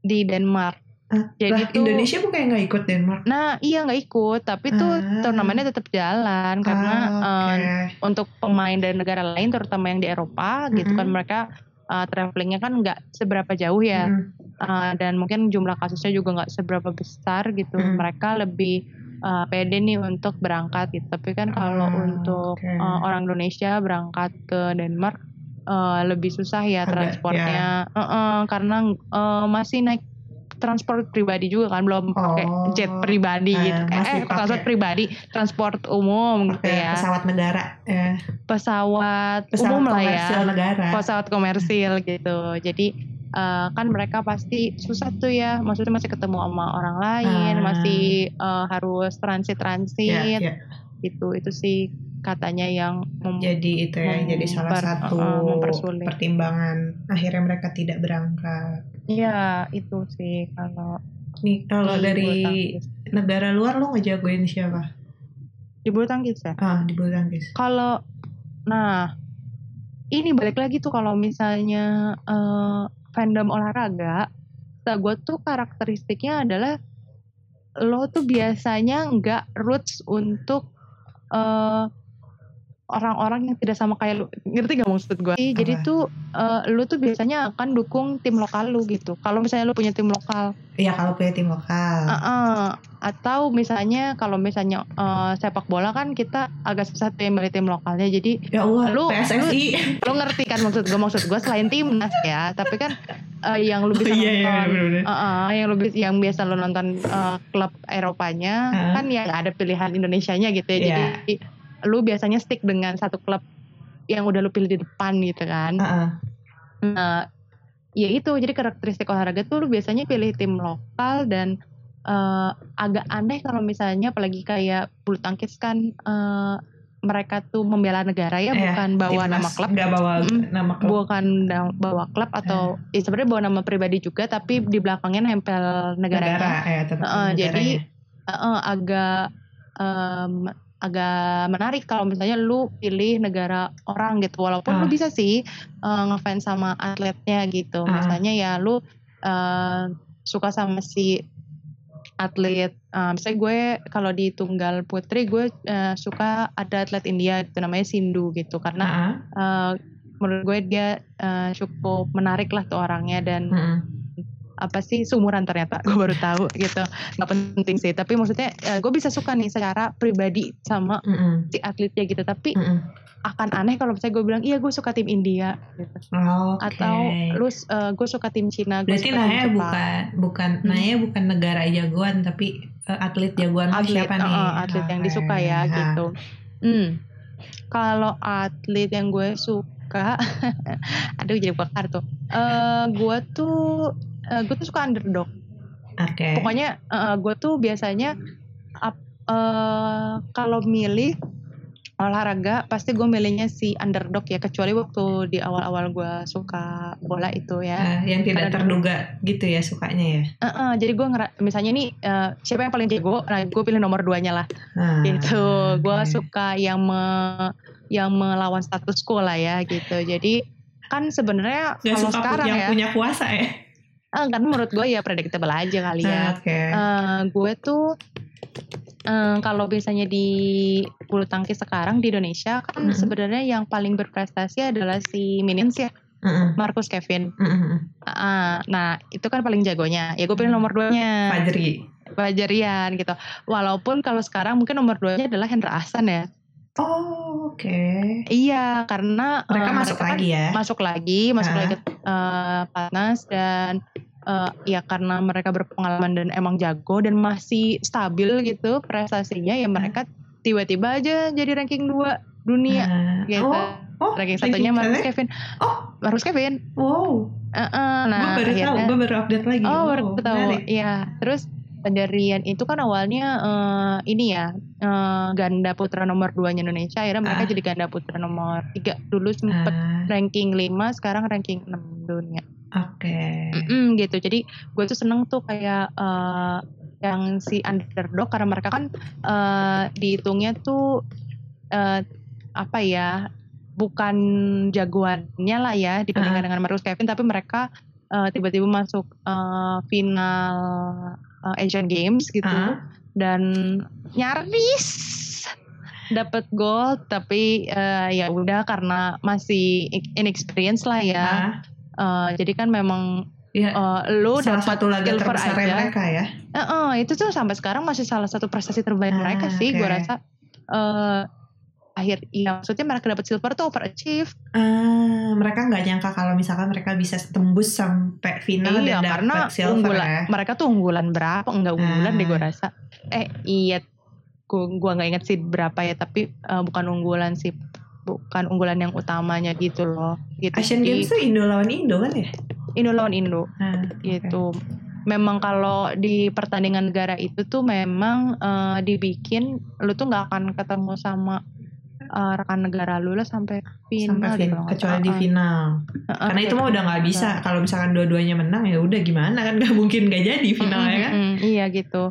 di Denmark Ah, Jadi lah, tuh- Indonesia bukan nggak ikut Denmark? nah iya nggak ikut tapi tuh Ah. turnamennya tetap jalan karena Ah, eh, oke. untuk pemain dari negara lain terutama yang di Eropa gitu kan mereka uh, travelingnya kan nggak seberapa jauh ya Mm. Uh, dan mungkin jumlah kasusnya juga nggak seberapa besar gitu Mm. mereka lebih uh, pede nih untuk berangkat gitu tapi kan kalau Ah, untuk oke. uh, orang Indonesia berangkat ke Denmark uh, lebih susah ya Agak, transportnya Uh-uh, karena uh, masih naik transport pribadi juga kan belum pakai Oh, jet pribadi eh, gitu. masih eh transport pribadi transport umum gitu ya. pesawat negara, eh, pesawat, pesawat umum lah ya. negara. pesawat komersil gitu. Jadi eh, kan mereka pasti susah tuh ya. Maksudnya masih ketemu sama orang lain Ah. masih eh, harus transit transit Ya, ya. gitu itu sih katanya yang mem- Jadi itu ya, jadi salah Memper- satu uh, mempersulit. pertimbangan akhirnya mereka tidak berangkat. Iya itu sih kalau Nih kalau dari negara luar lo ngejagoin siapa? di bulu tangkis ya Ah di bulu tangkis. kalau nah ini balik lagi tuh kalau misalnya eh, fandom olahraga gue tuh karakteristiknya adalah lo tuh biasanya nggak roots untuk eh, orang-orang yang tidak sama kayak lu ngerti gak maksud gue jadi Apa? tuh eh, lu tuh biasanya akan dukung tim lokal lu gitu kalau misalnya lu punya tim lokal Iya kalau punya tim lokal. Uh-uh. atau misalnya kalau misalnya eh, sepak bola kan kita agak susah tuh yang milih tim lokalnya jadi Ya Allah, Lu- PSSI. lo ngerti kan maksud gue maksud gue selain timnas ya tapi kan eh, yang lu bisa Iya, iya, nonton bener-bener. uh-uh, yang lu yang biasa lu nonton eh, klub Eropanya Hah? kan yang ada pilihan Indonesianya gitu ya Iya. jadi lu biasanya stick dengan satu klub yang udah lu pilih di depan gitu kan Heeh. Nah, ya itu jadi karakteristik olahraga tuh lu biasanya pilih tim lokal dan eh, agak aneh kalau misalnya apalagi kayak bulu tangkis kan eh, mereka tuh membela negara ya Iya, bukan bawa Timnas nama klub Nggak bawa nama klub. bukan bawa klub atau ya sebenarnya bawa nama pribadi juga tapi di belakangnya nempel negaranya negara ya tetap Heeh, jadi. Heeh, agak em, agak menarik kalau misalnya lu pilih negara orang gitu walaupun Ah. lu bisa sih eh, ngefans sama atletnya gitu Ah. misalnya ya lu eh, suka sama si atlet eh, misalnya gue kalau di tunggal putri gue eh, suka ada atlet India gitu namanya Sindu gitu karena Heeh. eh, menurut gue dia eh, cukup menarik lah tuh orangnya dan Heeh. Apa sih seumuran ternyata gue baru tahu gitu nggak penting sih tapi maksudnya eh, gue bisa suka nih secara pribadi sama Heeh. si atletnya gitu tapi Heeh. akan aneh kalau misalnya gue bilang iya gue suka tim India gitu Oke. atau lu eh, gue suka tim Cina gue Berarti Naya bukan bukan Hmm. Naya bukan negara jagoan tapi eh, atlet jagoan atlet siapa nih? atlet yang Oke. disuka ya Ah. gitu hmm. kalau atlet yang gue suka aduh jadi bakar tuh eh gue tuh eh, gue tuh suka underdog. Oke. pokoknya eh, gue tuh biasanya eh, kalau milih olahraga pasti gue milihnya si underdog ya kecuali waktu di awal-awal gue suka bola itu ya. Eh, yang tidak Karena- terduga gitu ya sukanya ya. Eh, eh, jadi gue ngera- misalnya nih eh, siapa yang paling jago? Nah gue pilih nomor duanya lah. Ah, gitu. gue suka yang me- yang melawan status quo lah ya gitu. Jadi kan sebenarnya kalau suka sekarang yang ya punya kuasa ya. Eh, kan menurut gue ya predictable aja kali ya Ah, Oke. Eh, gue tuh eh, kalau biasanya di bulu tangkis sekarang di Indonesia kan Mhm. sebenarnya yang paling berprestasi adalah si Minions ya, Mm-mm. Marcus Kevin. Mm-mm. Ah, nah itu kan paling jagonya. Ya gue pilih nomor duanya. Fajri. Fajarian gitu. Walaupun kalau sekarang mungkin nomor duanya adalah Hendra Ahsan ya. Oh, oke. Iya, karena Mereka eh, masuk kan lagi ya. masuk lagi, masuk Ah. lagi ke eh, Platnas dan eh, ya karena mereka berpengalaman dan emang jago dan masih stabil gitu prestasinya ya mereka tiba-tiba aja jadi ranking 2 dunia Nah, gitu. Oh, oh, ranking satunya Marcus kalian? Kevin. Oh. Marcus Kevin. wow. Heeh, nah gue baru tahu, gue baru update lagi. Oh, Wow, baru tahu. Iya, terus pendirian itu kan awalnya eh, ini ya eh, ganda putra nomor 2 Indonesia akhirnya mereka Ah. jadi ganda putra nomor 3 dulu sempet Ah, ranking 5 sekarang ranking 6 dunia Oke. Mm-mm, gitu jadi gue tuh seneng tuh kayak eh, yang si underdog karena mereka kan eh, dihitungnya tuh eh, apa ya bukan jagoannya lah ya dibandingkan Ah. dengan Marcus Kevin tapi mereka eh, tiba-tiba masuk eh, final eh, Asian Games gitu Ah. dan nyaris dapat gold tapi eh, ya udah karena masih inexperience lah ya Ah, Eh, jadi kan memang Iya. eh, lu salah dapat satu laga silver terbesar aja. mereka ya. Eh, eh, itu tuh sampai sekarang masih salah satu prestasi terbaik Ah, mereka sih, gue oke. rasa. eh akhir, ya maksudnya mereka dapat silver tuh overachieve. Ah, mereka nggak nyangka kalau misalkan mereka bisa tembus sampai final iya, dan karena dapat silver unggulan, ya. mereka tuh unggulan berapa? Enggak unggulan Ah. deh gue rasa. Eh iya, gua gua nggak inget sih berapa ya, tapi eh, bukan unggulan sih, bukan unggulan yang utamanya gitu loh. Gitu. Asian Games tuh Indo lawan Indo kan ya? Indo lawan Indo. Ah, gitu. Memang kalau di pertandingan negara itu tuh memang eh, dibikin lu tuh nggak akan ketemu sama eh, rekan negara lu lah sampai final sampai deh fin- nggak kecuali di final. Heeh, Karena itu mah udah nggak bisa. final. Kalau misalkan dua-duanya menang ya udah gimana kan nggak mungkin nggak jadi finalnya kan? Mm-mm, iya gitu.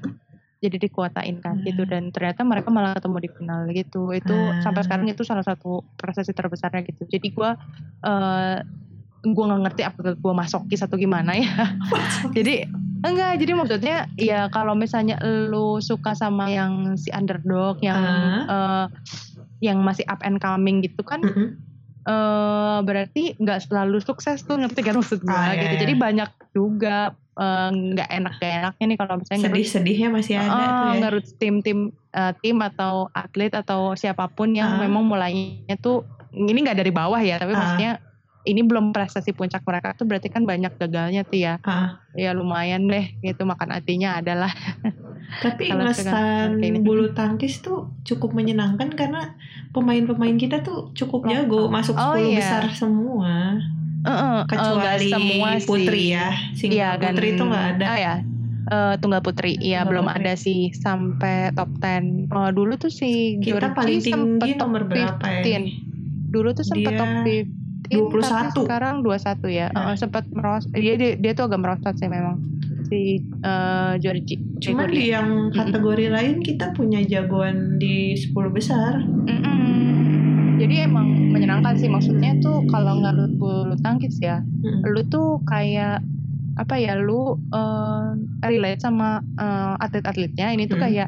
Jadi dikuotain kan Hmm. gitu dan ternyata mereka malah ketemu di final gitu. Itu Hmm. sampai sekarang itu salah satu prestasi terbesarnya gitu. Jadi gua eh gua nggak ngerti apakah gua masokis atau gimana ya. jadi enggak jadi maksudnya ya kalau misalnya lu suka sama yang si underdog yang Ah. eh, yang masih up and coming gitu kan Mm-mm. eh berarti nggak selalu sukses tuh ngerti kan maksud gue Ah, iya, gitu iya. jadi banyak juga eh, nggak enak gak enaknya nih kalau misalnya ngerut Sedih-sedihnya masih ada tuh ya. ngerut tim-tim eh, tim atau atlet atau siapa pun yang Ah. memang mulainya tuh ini nggak dari bawah ya tapi Ah. maksudnya ini belum prestasi puncak mereka tuh berarti kan banyak gagalnya tuh ya Ah, ya lumayan deh gitu makan hatinya adalah tapi ini. bulu tangkis tuh cukup menyenangkan karena pemain-pemain kita tuh cukup jago masuk Oh, 10 iya. besar semua eh, eh, kecuali nggak semua sih. putri ya single Iya, putri itu nggak ada Ah ya, eh, tunggal putri. Iya, Tunggal belum putri. ada sih sampai top 10. Eh, dulu tuh si kita Georgie paling sempet tinggi top nomor berapa ya 15. Dulu tuh sempat Dia top 15. 21. Tapi sekarang 21 ya. Nah. Eh, sempat meros dia, dia dia tuh agak merosot sih memang si eh, Georgie. cuman Georgie. di yang kategori lain kita punya jagoan di 10 besar Mm-mm. Jadi emang menyenangkan sih maksudnya tuh kalau nggak lu tangkis ya, Mm. lu tuh kayak apa ya lu eh, relate sama eh, atlet-atletnya ini tuh Hmm. kayak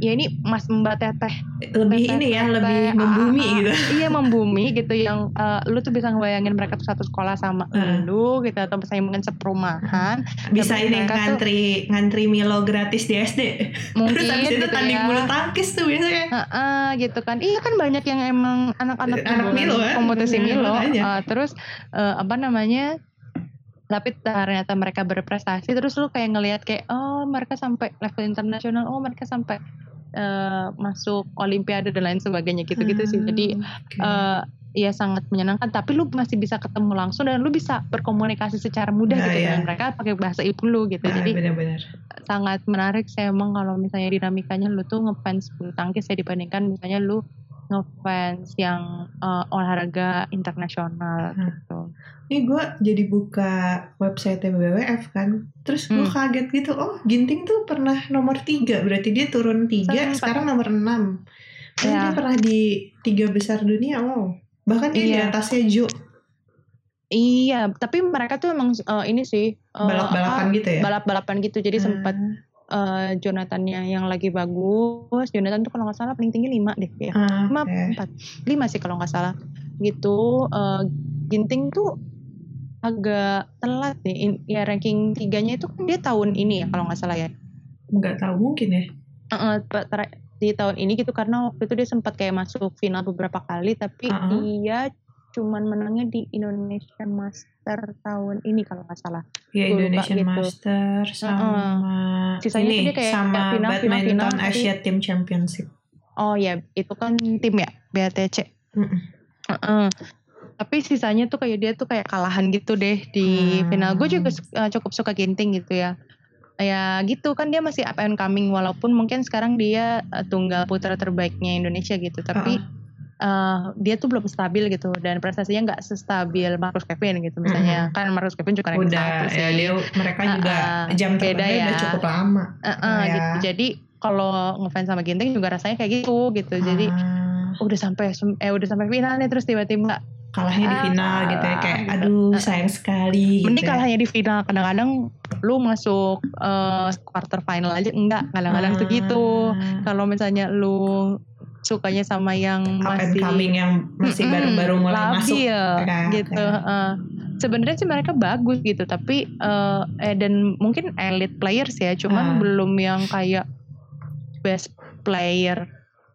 ya ini Mas Mbak Teteh. Lebih Teteh, ini ya teteh, lebih ah, membumi ah, gitu. Iya membumi gitu yang eh, lu tuh bisa ngebayangin mereka tuh satu sekolah sama Heeh. lu gitu atau misalnya mungkin seperumahan bisa ini mereka tuh- ngantri ngantri Milo gratis di SD mungkin terus habis itu gitu tanding ya. bulu tangkis tuh biasanya. Heeh, gitu kan. Iya kan banyak yang emang anak-anak Anak Milo kan? kompetisi Milo. Eh, terus eh, apa namanya tapi ternyata mereka berprestasi terus lu kayak ngelihat kayak oh mereka sampai level internasional. Oh mereka sampai eh, masuk olimpiade dan lain sebagainya gitu-gitu sih jadi Hmm, oke. eh ya sangat menyenangkan tapi lu masih bisa ketemu langsung dan lu bisa berkomunikasi secara mudah Nah, gitu iya. dengan mereka pakai bahasa ibu lu gitu Ah, jadi benar-benar sangat menarik saya emang kalau misalnya dinamikanya lu tuh ngefans bulu tangkis ya dibandingkan misalnya lu ngefans yang eh, olahraga internasional Hmm. gitu. Ini gue jadi buka website BWF kan, terus gue Hmm. kaget gitu. Oh, Ginting tuh pernah nomor tiga, berarti dia turun tiga, Sempat. sekarang nomor enam. Ya. dia pernah di tiga besar dunia, wow. Bahkan dia di Iya. atasnya Jo, Iya, tapi mereka tuh emang eh, ini sih eh, balap-balapan apa, gitu ya. balap-balapan gitu. Jadi Hmm. sempat uh, Jonathannya yang lagi bagus. Jonathan tuh kalau nggak salah paling tinggi 5 deh ya lima empat? Lima sih kalau nggak salah. Gitu uh, Ginting tuh agak telat nih. In- ya ranking tiganya itu kan dia tahun ini ya kalau nggak salah ya? Nggak tahu mungkin ya. Uh, ter- di tahun ini gitu karena waktu itu dia sempat kayak masuk final beberapa kali tapi Uh-uh. dia cuman menangnya di Indonesian Master tahun ini kalau nggak salah ya Indonesian gitu. Master sama Sisanya ini kayak sama final, final, badminton final, tapi- Asia Team Championship oh ya itu kan tim ya BATC Mm-mm. Heeh. Tapi sisanya tuh kayak dia tuh kayak kalahan gitu deh di Hmm. final. Gue juga uh, cukup suka Ginting gitu ya. Ya gitu kan dia masih up and coming walaupun mungkin sekarang dia uh, tunggal putra terbaiknya Indonesia gitu. Tapi uh, dia tuh belum stabil gitu dan prestasinya nggak sestabil Marcus Kevin gitu misalnya. Kan Marcus Kevin juga ranking udah satu sih. ya dia mereka juga Uh-uh. jam Beda ya. udah cukup lama Uh-uh, Ya. gitu. Jadi kalau ngefans sama Ginting juga rasanya kayak gitu gitu. Jadi Ah, udah sampai eh udah sampai final nih terus tiba-tiba kalahnya di final gitu ya kayak gitu. aduh sayang sekali Mending gitu ya. kalahnya di final. Kadang-kadang lu masuk eh, quarter final aja enggak. Kadang-kadang tuh gitu. Ah, Kalau misalnya lu sukanya sama yang masih coming yang masih baru-baru mulai masuk labil kan, gitu. ya. eh. Sebenarnya sih mereka bagus gitu, tapi eh, eh, dan mungkin elite players ya, cuman belum yang kayak best player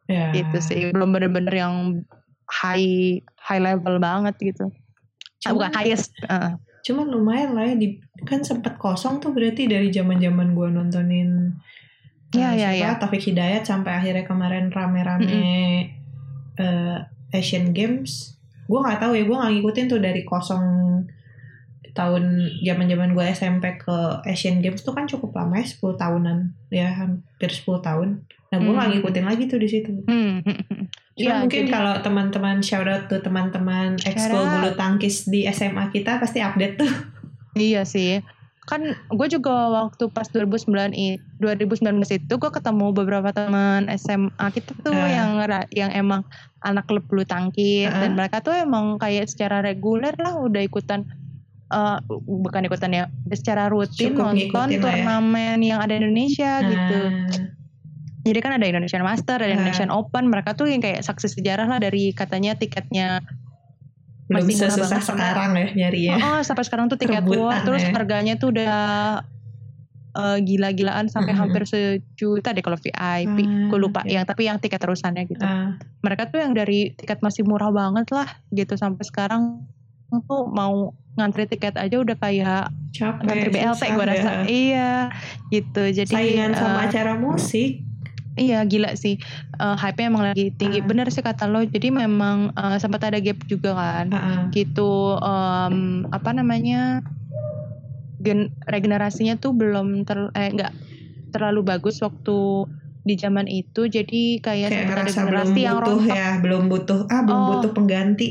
Ya. gitu sih. Belum bener-bener yang high high level banget gitu. Ah, Cuman- bukan highest. eh. Cuman lumayan lah ya di kan sempet kosong tuh berarti dari zaman-zaman gua nontonin Iya, eh, iya, siapa, iya. Taufik Hidayat sampai akhirnya kemarin rame-rame eh, Asian Games. Gua nggak tahu ya, gua nggak ngikutin tuh dari kosong tahun zaman-zaman gue SMP ke Asian Games tuh kan cukup lama ya 10 tahunan ya hampir 10 tahun. Nah gue nggak Hmm. ngikutin lagi tuh di situ. Hmm. Cuma Iya, mungkin jadi- kalau teman-teman shout out tuh teman-teman ekskul bulu tangkis di SMA kita pasti update tuh. Iya sih. Kan gue juga waktu pas 2009 i 2019 itu gue ketemu beberapa teman SMA kita tuh Ah. yang yang emang anak klub bulu tangkis Ah. dan mereka tuh emang kayak secara reguler lah udah ikutan eh, bukan ikutan ya secara rutin Cukup nonton ya. turnamen yang ada di Indonesia gitu. Nah, Jadi kan ada Indonesian Master, ada Ah. Indonesian Open, mereka tuh yang kayak saksi sejarah lah dari katanya tiketnya belum Masih banget sama- sekarang ya nyarinya. Oh, sampai sekarang tuh tiket Rebutan war terus ya. harganya tuh udah eh, gila-gilaan sampai Mm-mm. hampir sejuta deh kalau VIP. Ah, Gue lupa oke. yang tapi yang tiket terusannya gitu. Ah, Mereka tuh yang dari tiket masih murah banget lah gitu sampai sekarang tuh mau ngantri tiket aja udah kayak capek. ngantri BLT susah gue ya. rasa. Iya, gitu. Jadi Saingan sama eh, acara musik. Iya gila sih Eh, Hype-nya emang lagi tinggi Ah. Bener sih kata lo Jadi memang eh, sempat ada gap juga kan Ah, ah. gitu em, apa namanya gen regenerasinya tuh belum ter eh enggak terlalu bagus waktu di zaman itu jadi kayak, Kayak ada ngerasa belum generasi yang butuh rontok ya, belum butuh ah belum Oh. butuh pengganti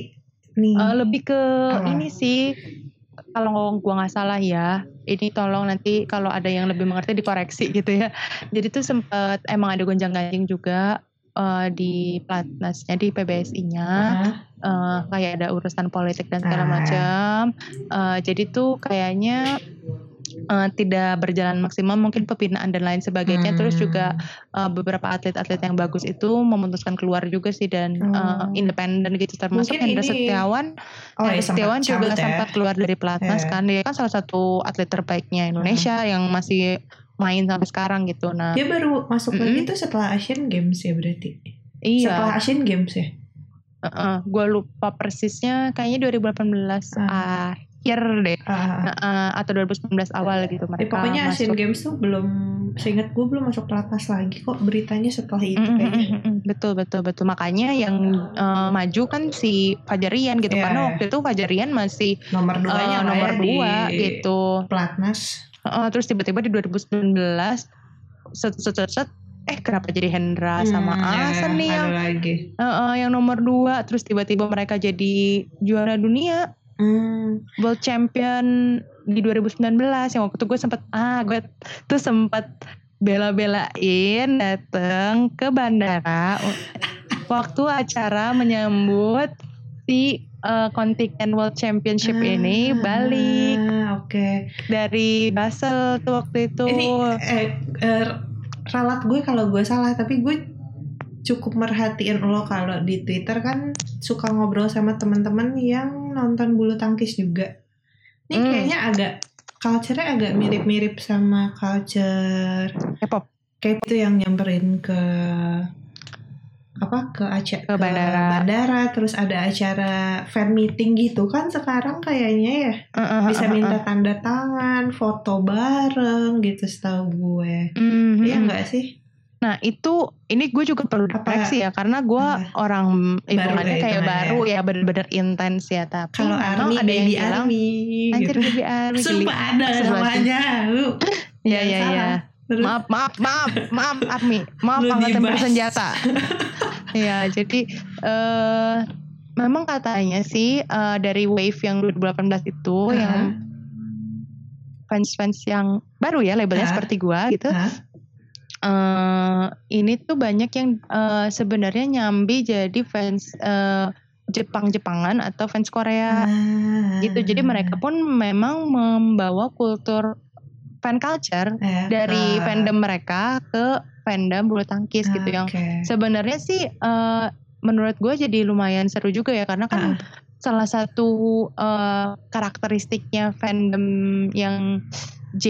nih. Eh, lebih ke Apa? ini sih kalau gua nggak salah ya ini tolong nanti kalau ada yang lebih mengerti dikoreksi gitu ya jadi tuh sempat emang ada gonjang-ganjing juga eh, di platnasnya di PBSI-nya Ah, eh, kayak ada urusan politik dan segala Ah. macam. Eh, jadi tuh kayaknya eh, tidak berjalan maksimal, mungkin pembinaan dan lain sebagainya. Terus juga eh, beberapa atlet-atlet yang bagus itu memutuskan keluar juga sih dan eh, Oh. independen gitu. Termasuk Mungkin Hendra ini- Setiawan. Oh Hendra ya Setiawan juga ya. sempat keluar dari pelatnas Ya. kan. Dia kan salah satu atlet terbaiknya Indonesia yang masih main sampai sekarang gitu. Nah, Dia baru masuk lagi Mm-mm. tuh setelah Asian Games ya berarti. iya. Setelah Asian Games ya. gue lupa persisnya kayaknya 2018 Ah. akhir deh Ah, ah, ah. uh, atau 2019 awal gitu Ya, mereka pokoknya Asian masuk. Games tuh belum seingat gue belum masuk pelatnas lagi kok beritanya setelah itu Mm, mm, kayaknya. mm, betul betul betul makanya yang uh, maju kan si Fajarian gitu Iya, karena iya. waktu itu Fajarian masih Nomor uh, lah nomor ya dua di gitu pelatnas. Uh, terus tiba-tiba di 2019 set set set, set, eh kenapa jadi Hendra sama Hmm, ya, Asan nih ada yang lagi. uh, uh, yang nomor dua terus tiba-tiba mereka jadi juara dunia Hmm, world champion di 2019 yang waktu itu gue sempet ah gue tuh sempet bela-belain dateng ke bandara waktu acara menyambut si eh, kontingen world championship ini ah, balik. Oke. dari Basel tuh waktu itu. Ini eh, eh, ralat gue kalau gue salah tapi gue cukup merhatiin lo kalau di Twitter kan suka ngobrol sama teman-teman yang nonton bulu tangkis juga. Ini Hmm. kayaknya agak culture-nya agak mirip-mirip sama culture K-pop kayak itu yang nyamperin ke apa ke acara Ke bandara. bandara, terus ada acara fan meeting gitu kan sekarang kayaknya ya Uh, uh, uh, bisa uh, uh. minta tanda tangan foto bareng gitu setahu gue Mhm. Iya enggak sih Nah itu ini gue juga perlu koreksi ya karena gue apa? orang hitungannya ya kayak baru ya bener-bener intens ya tapi kalau army ada yang bilang army anjir gitu baby army geli." sumpah ada namanya lu salah. iya. Terus- Maaf maaf maaf maaf army maaf angkatan bersenjata. Iya jadi eh memang katanya sih eh, dari wave yang 2018 itu Hah? yang fans-fans yang baru ya labelnya Hah? seperti gua gitu. Hah? Eh ini tuh banyak yang eh, sebenarnya nyambi jadi fans eh, Jepang-Jepangan atau fans Korea Ah. gitu. Jadi mereka pun memang membawa kultur fan culture Eh, dari ah, fandom mereka ke fandom bulu tangkis gitu yang oke. sebenarnya sih eh, menurut gue jadi lumayan seru juga ya karena kan Ah. salah satu eh, karakteristiknya fandom yang J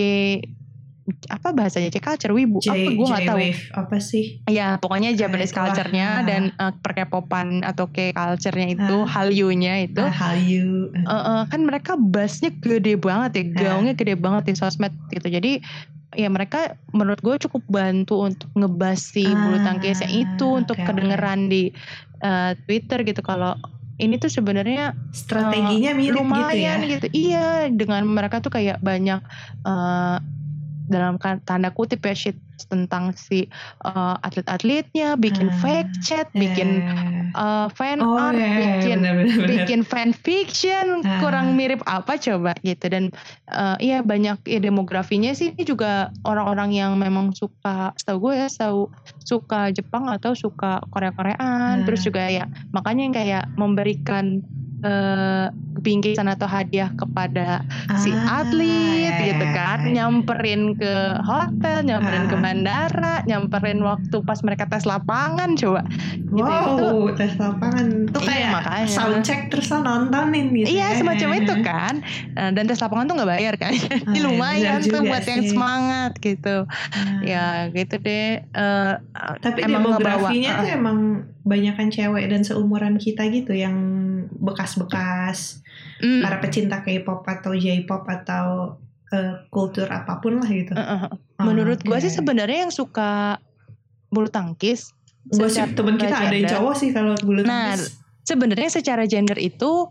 apa bahasanya J culture wibu J, apa gue nggak tahu apa sih ya pokoknya Japanese itulah. culture-nya Ah. dan uh, perkepopan atau K culture-nya itu Ah. Hallyu-nya itu Ah, Hallyu eh, eh, kan mereka bassnya gede banget ya Ah. gaungnya gede banget di sosmed gitu jadi ya mereka menurut gue cukup bantu untuk ngebas si bulu Ah, tangkisnya itu untuk oke. kedengeran di uh, Twitter gitu kalau ini tuh sebenarnya strateginya mirip gitu ya lumayan gitu, iya dengan mereka tuh kayak banyak eh, dalam kan- tanda kutip ya shit tentang si eh, atlet-atletnya bikin Ah, fake chat bikin Eh. eh, fan oh art ya, ya, bikin benar, benar. bikin fan fiction Ah. kurang mirip apa coba gitu dan eh, iya banyak ya demografinya sih ini juga orang-orang yang memang suka setahu gue ya setahu suka Jepang atau suka Korea-Koreaan Ah. terus juga ya makanya yang kayak memberikan bingkisan atau hadiah kepada si Ah, atlet ya, gitu ya, kan ya. nyamperin ke hotel nyamperin ke Ah. bandara nyamperin waktu pas mereka tes lapangan coba gitu Wow, tes lapangan tuh Iya, kayak makanya. soundcheck terus lo nontonin gitu. Iya ya. semacam itu kan Nah, Dan tes lapangan tuh gak bayar kan Jadi Ah, iya, lumayan tuh buat yang sih. semangat gitu Ah. Ya gitu deh Eh, Tapi emang demografinya ngebawa, tuh ah. emang banyakan cewek dan seumuran kita gitu yang bekas-bekas mm, para pecinta K-pop atau J-pop atau eh, kultur apa pun lah gitu. eh, eh, Oh, Menurut gue oke. sih sebenarnya yang suka bulu tangkis Gue sih temen kita ada yang gender, cowok sih kalau bulu Nah, tangkis. Sebenarnya secara gender itu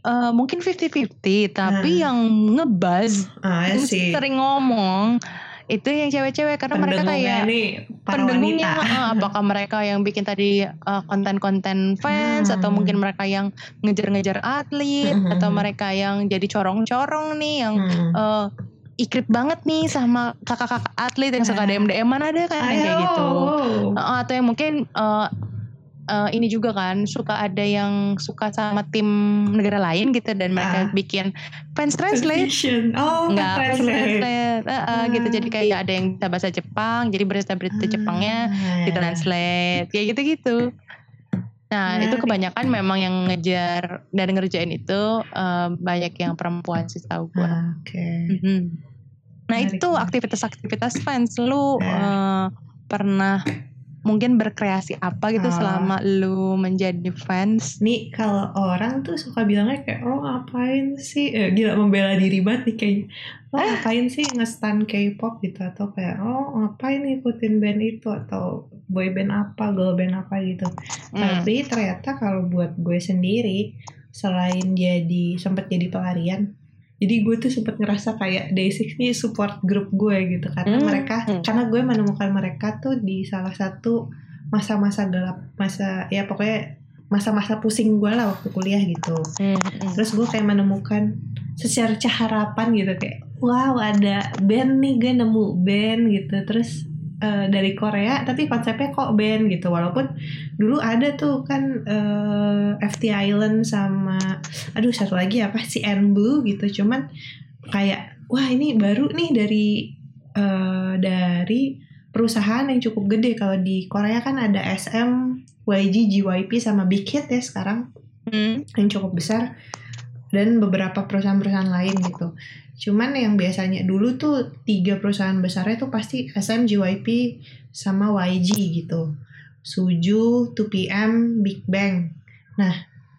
eh, mungkin 50-50 Tapi Hmm. yang ngebuzz Ah, sih. sering ngomong itu yang cewek-cewek karena mereka kayak nih para pendengungnya apakah mereka yang bikin tadi eh, konten-konten fans Hmm. atau mungkin mereka yang ngejar-ngejar atlet Hmm. atau mereka yang jadi corong-corong nih yang Hmm. eh, ikrip banget nih sama kakak-kakak atlet yang suka Ah. DM-DM-an ada kan kayak gitu atau yang mungkin eh, eh, ini juga kan suka ada yang suka sama tim negara lain gitu dan mereka Ah. bikin fans translate Translation. Oh, nggak fans translate. translate Eh, eh, gitu Ah. jadi kayak ada yang bisa bahasa Jepang jadi berita-berita Jepangnya Ah. ditranslate kayak gitu-gitu. Nah itu kebanyakan memang yang ngejar dan ngerjain itu eh, banyak yang perempuan sih tahu gue. Ah, Oke. Mhm. Nah Menarik, itu aktivitas-aktivitas fans lu eh, pernah mungkin berkreasi apa gitu Ah. selama lu menjadi fans? Nih kalau orang tuh suka bilangnya kayak lo ngapain sih eh, gila membela diri banget nih kayaknya lo ngapain sih ngestan K-pop gitu atau kayak lo ngapain ngikutin band itu atau boy band apa girl band apa gitu Hmm. tapi ternyata kalau buat gue sendiri selain jadi sempat jadi pelarian jadi gue tuh sempat ngerasa kayak Day6 nih support grup gue gitu karena Hmm, mereka hmm. karena gue menemukan mereka tuh di salah satu masa-masa gelap masa ya pokoknya masa-masa pusing gue lah waktu kuliah gitu Hmm, hmm. terus gue kayak menemukan secercah harapan gitu kayak wow ada band nih gue nemu band gitu terus eh, dari Korea tapi konsepnya kok band gitu. Walaupun dulu ada tuh kan eh, FT Island sama aduh satu lagi apa si N Blue gitu. Cuman kayak wah ini baru nih dari eh, dari perusahaan yang cukup gede. Kalau di Korea kan ada SM, YG, JYP sama Big Hit ya sekarang. Hmm. yang cukup besar dan beberapa perusahaan-perusahaan lain gitu. Cuman yang biasanya dulu tuh tiga perusahaan besarnya tuh pasti SM, JYP sama YG gitu. Suju, 2PM, Big Bang. Nah,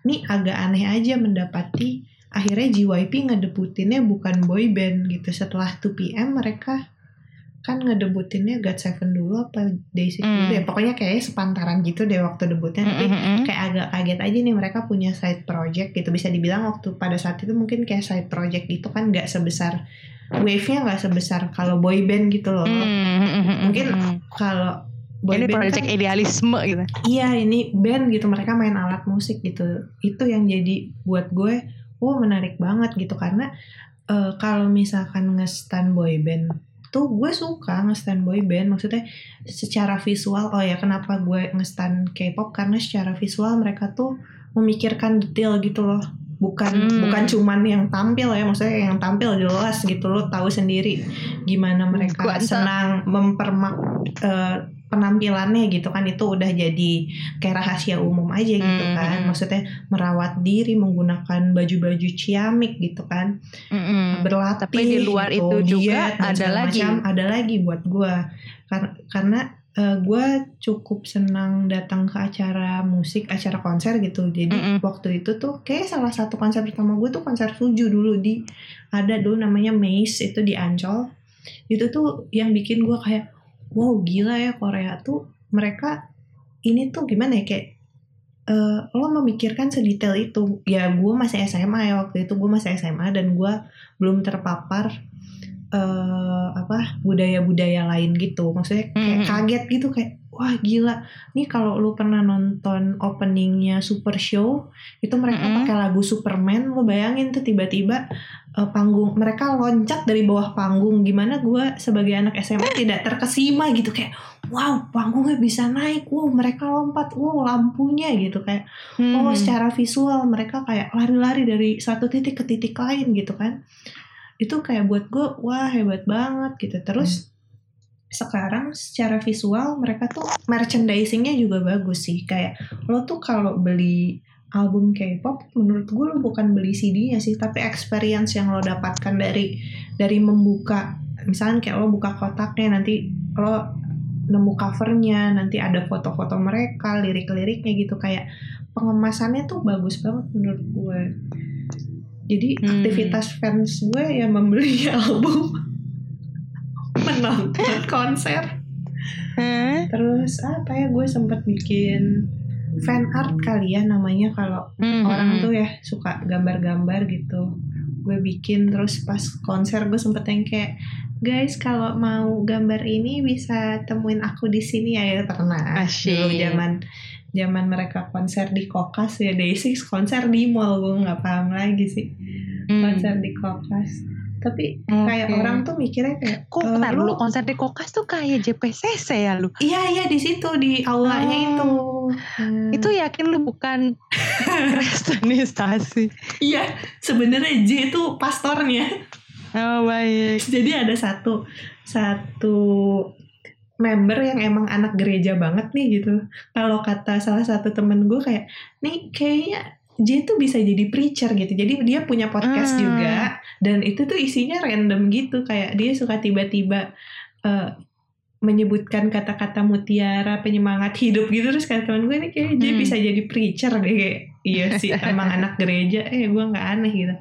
ini agak aneh aja mendapati akhirnya JYP ngedebutinnya bukan boy band gitu. Setelah 2PM mereka kan ngedebutinnya GOT7 dulu apa Day6 dulu Hmm. ya. Pokoknya kayaknya sepantaran gitu deh waktu debutnya. Tapi Mm-mm. kayak agak kaget aja nih mereka punya side project gitu bisa dibilang waktu pada saat itu mungkin kayak side project itu kan nggak sebesar wave-nya nggak sebesar kalau boy band gitu loh Mm-mm. Mungkin kalau boy ini band project kan, idealisme gitu. iya ini band gitu mereka main alat musik gitu itu yang jadi buat gue wah menarik banget gitu karena eh, kalau misalkan nge-stand boy band tuh gue suka nge-stand boy band. Maksudnya secara visual oh ya kenapa gue nge-stand K-pop? Karena secara visual mereka tuh memikirkan detail gitu loh. Bukan Hmm. bukan cuman yang tampil ya maksudnya yang tampil jelas gitu lo tahu sendiri gimana mereka entah- senang mempermak eh, penampilannya gitu kan itu udah jadi kayak rahasia umum aja gitu Hmm. kan maksudnya merawat diri menggunakan baju-baju ciamik gitu kan Mm-mm. berlatih Tapi di luar gitu, itu juga diet, ada lagi. macam, ada lagi buat gue karena gue cukup senang datang ke acara musik acara konser gitu jadi Mm-mm. waktu itu tuh kayak salah satu konser pertama gue tuh konser suju dulu di ada dulu namanya Maze itu di Ancol itu tuh yang bikin gue kayak wow gila ya Korea tuh mereka ini tuh gimana ya kayak eh, lo memikirkan sedetail itu ya gue masih SMA ya waktu itu gue masih SMA dan gue belum terpapar eh apa budaya-budaya lain gitu maksudnya kayak Mhm. kaget gitu kayak wah gila. Nih kalau lu pernah nonton openingnya Super Show itu mereka Mhm. pakai lagu Superman lo bayangin tuh tiba-tiba eh, panggung mereka loncat dari bawah panggung. Gimana gue sebagai anak SMA tidak terkesima gitu kayak wow panggungnya bisa naik. Wow mereka lompat. Wow lampunya gitu kayak. Oh Hmm. secara visual mereka kayak lari-lari dari satu titik ke titik lain gitu kan. Itu kayak buat gue wah hebat banget gitu. Terus sekarang secara visual mereka tuh merchandisingnya juga bagus sih. Kayak lo tuh kalau beli album K-pop menurut gue lo bukan beli CD-nya sih tapi experience yang lo dapatkan dari dari membuka misalnya kayak lo buka kotaknya nanti lo nemu covernya nanti ada foto-foto mereka lirik-liriknya gitu. Kayak pengemasannya tuh bagus banget menurut gue. Jadi Hmm. aktivitas fans gue ya membeli album menonton konser Hah? terus apa ya gue sempat bikin fan art kali ya namanya kalau Mm-mm. orang tuh ya suka gambar-gambar gitu gue bikin terus pas konser gue sempet yang kayak guys kalau mau gambar ini bisa temuin aku di sini ya ya pernah Asyik. dulu zaman zaman mereka konser di Kokas ya Day6 konser di mall gue nggak paham lagi sih Hmm. konser di Kokas tapi kayak Oke. orang tuh mikirnya kayak Kok "Eh, bentar lu- konser di Kokas tuh kayak JPCC ya lu? iya iya di situ di aulanya Oh. itu Hmm. Itu yakin lu bukan kristenisasi? iya sebenarnya J itu pastornya Oh baik. jadi ada satu satu member yang emang anak gereja banget nih gitu kalau kata salah satu temen gue kayak nih kayaknya J tuh bisa jadi preacher gitu. Jadi dia punya podcast Hmm. juga dan itu tuh isinya random gitu. Kayak dia suka tiba-tiba eh, menyebutkan kata-kata mutiara penyemangat hidup gitu. Terus kata temen gue ini kayak Hmm. bisa jadi preacher deh. Kayak iya sih emang anak gereja. Eh gue nggak aneh gitu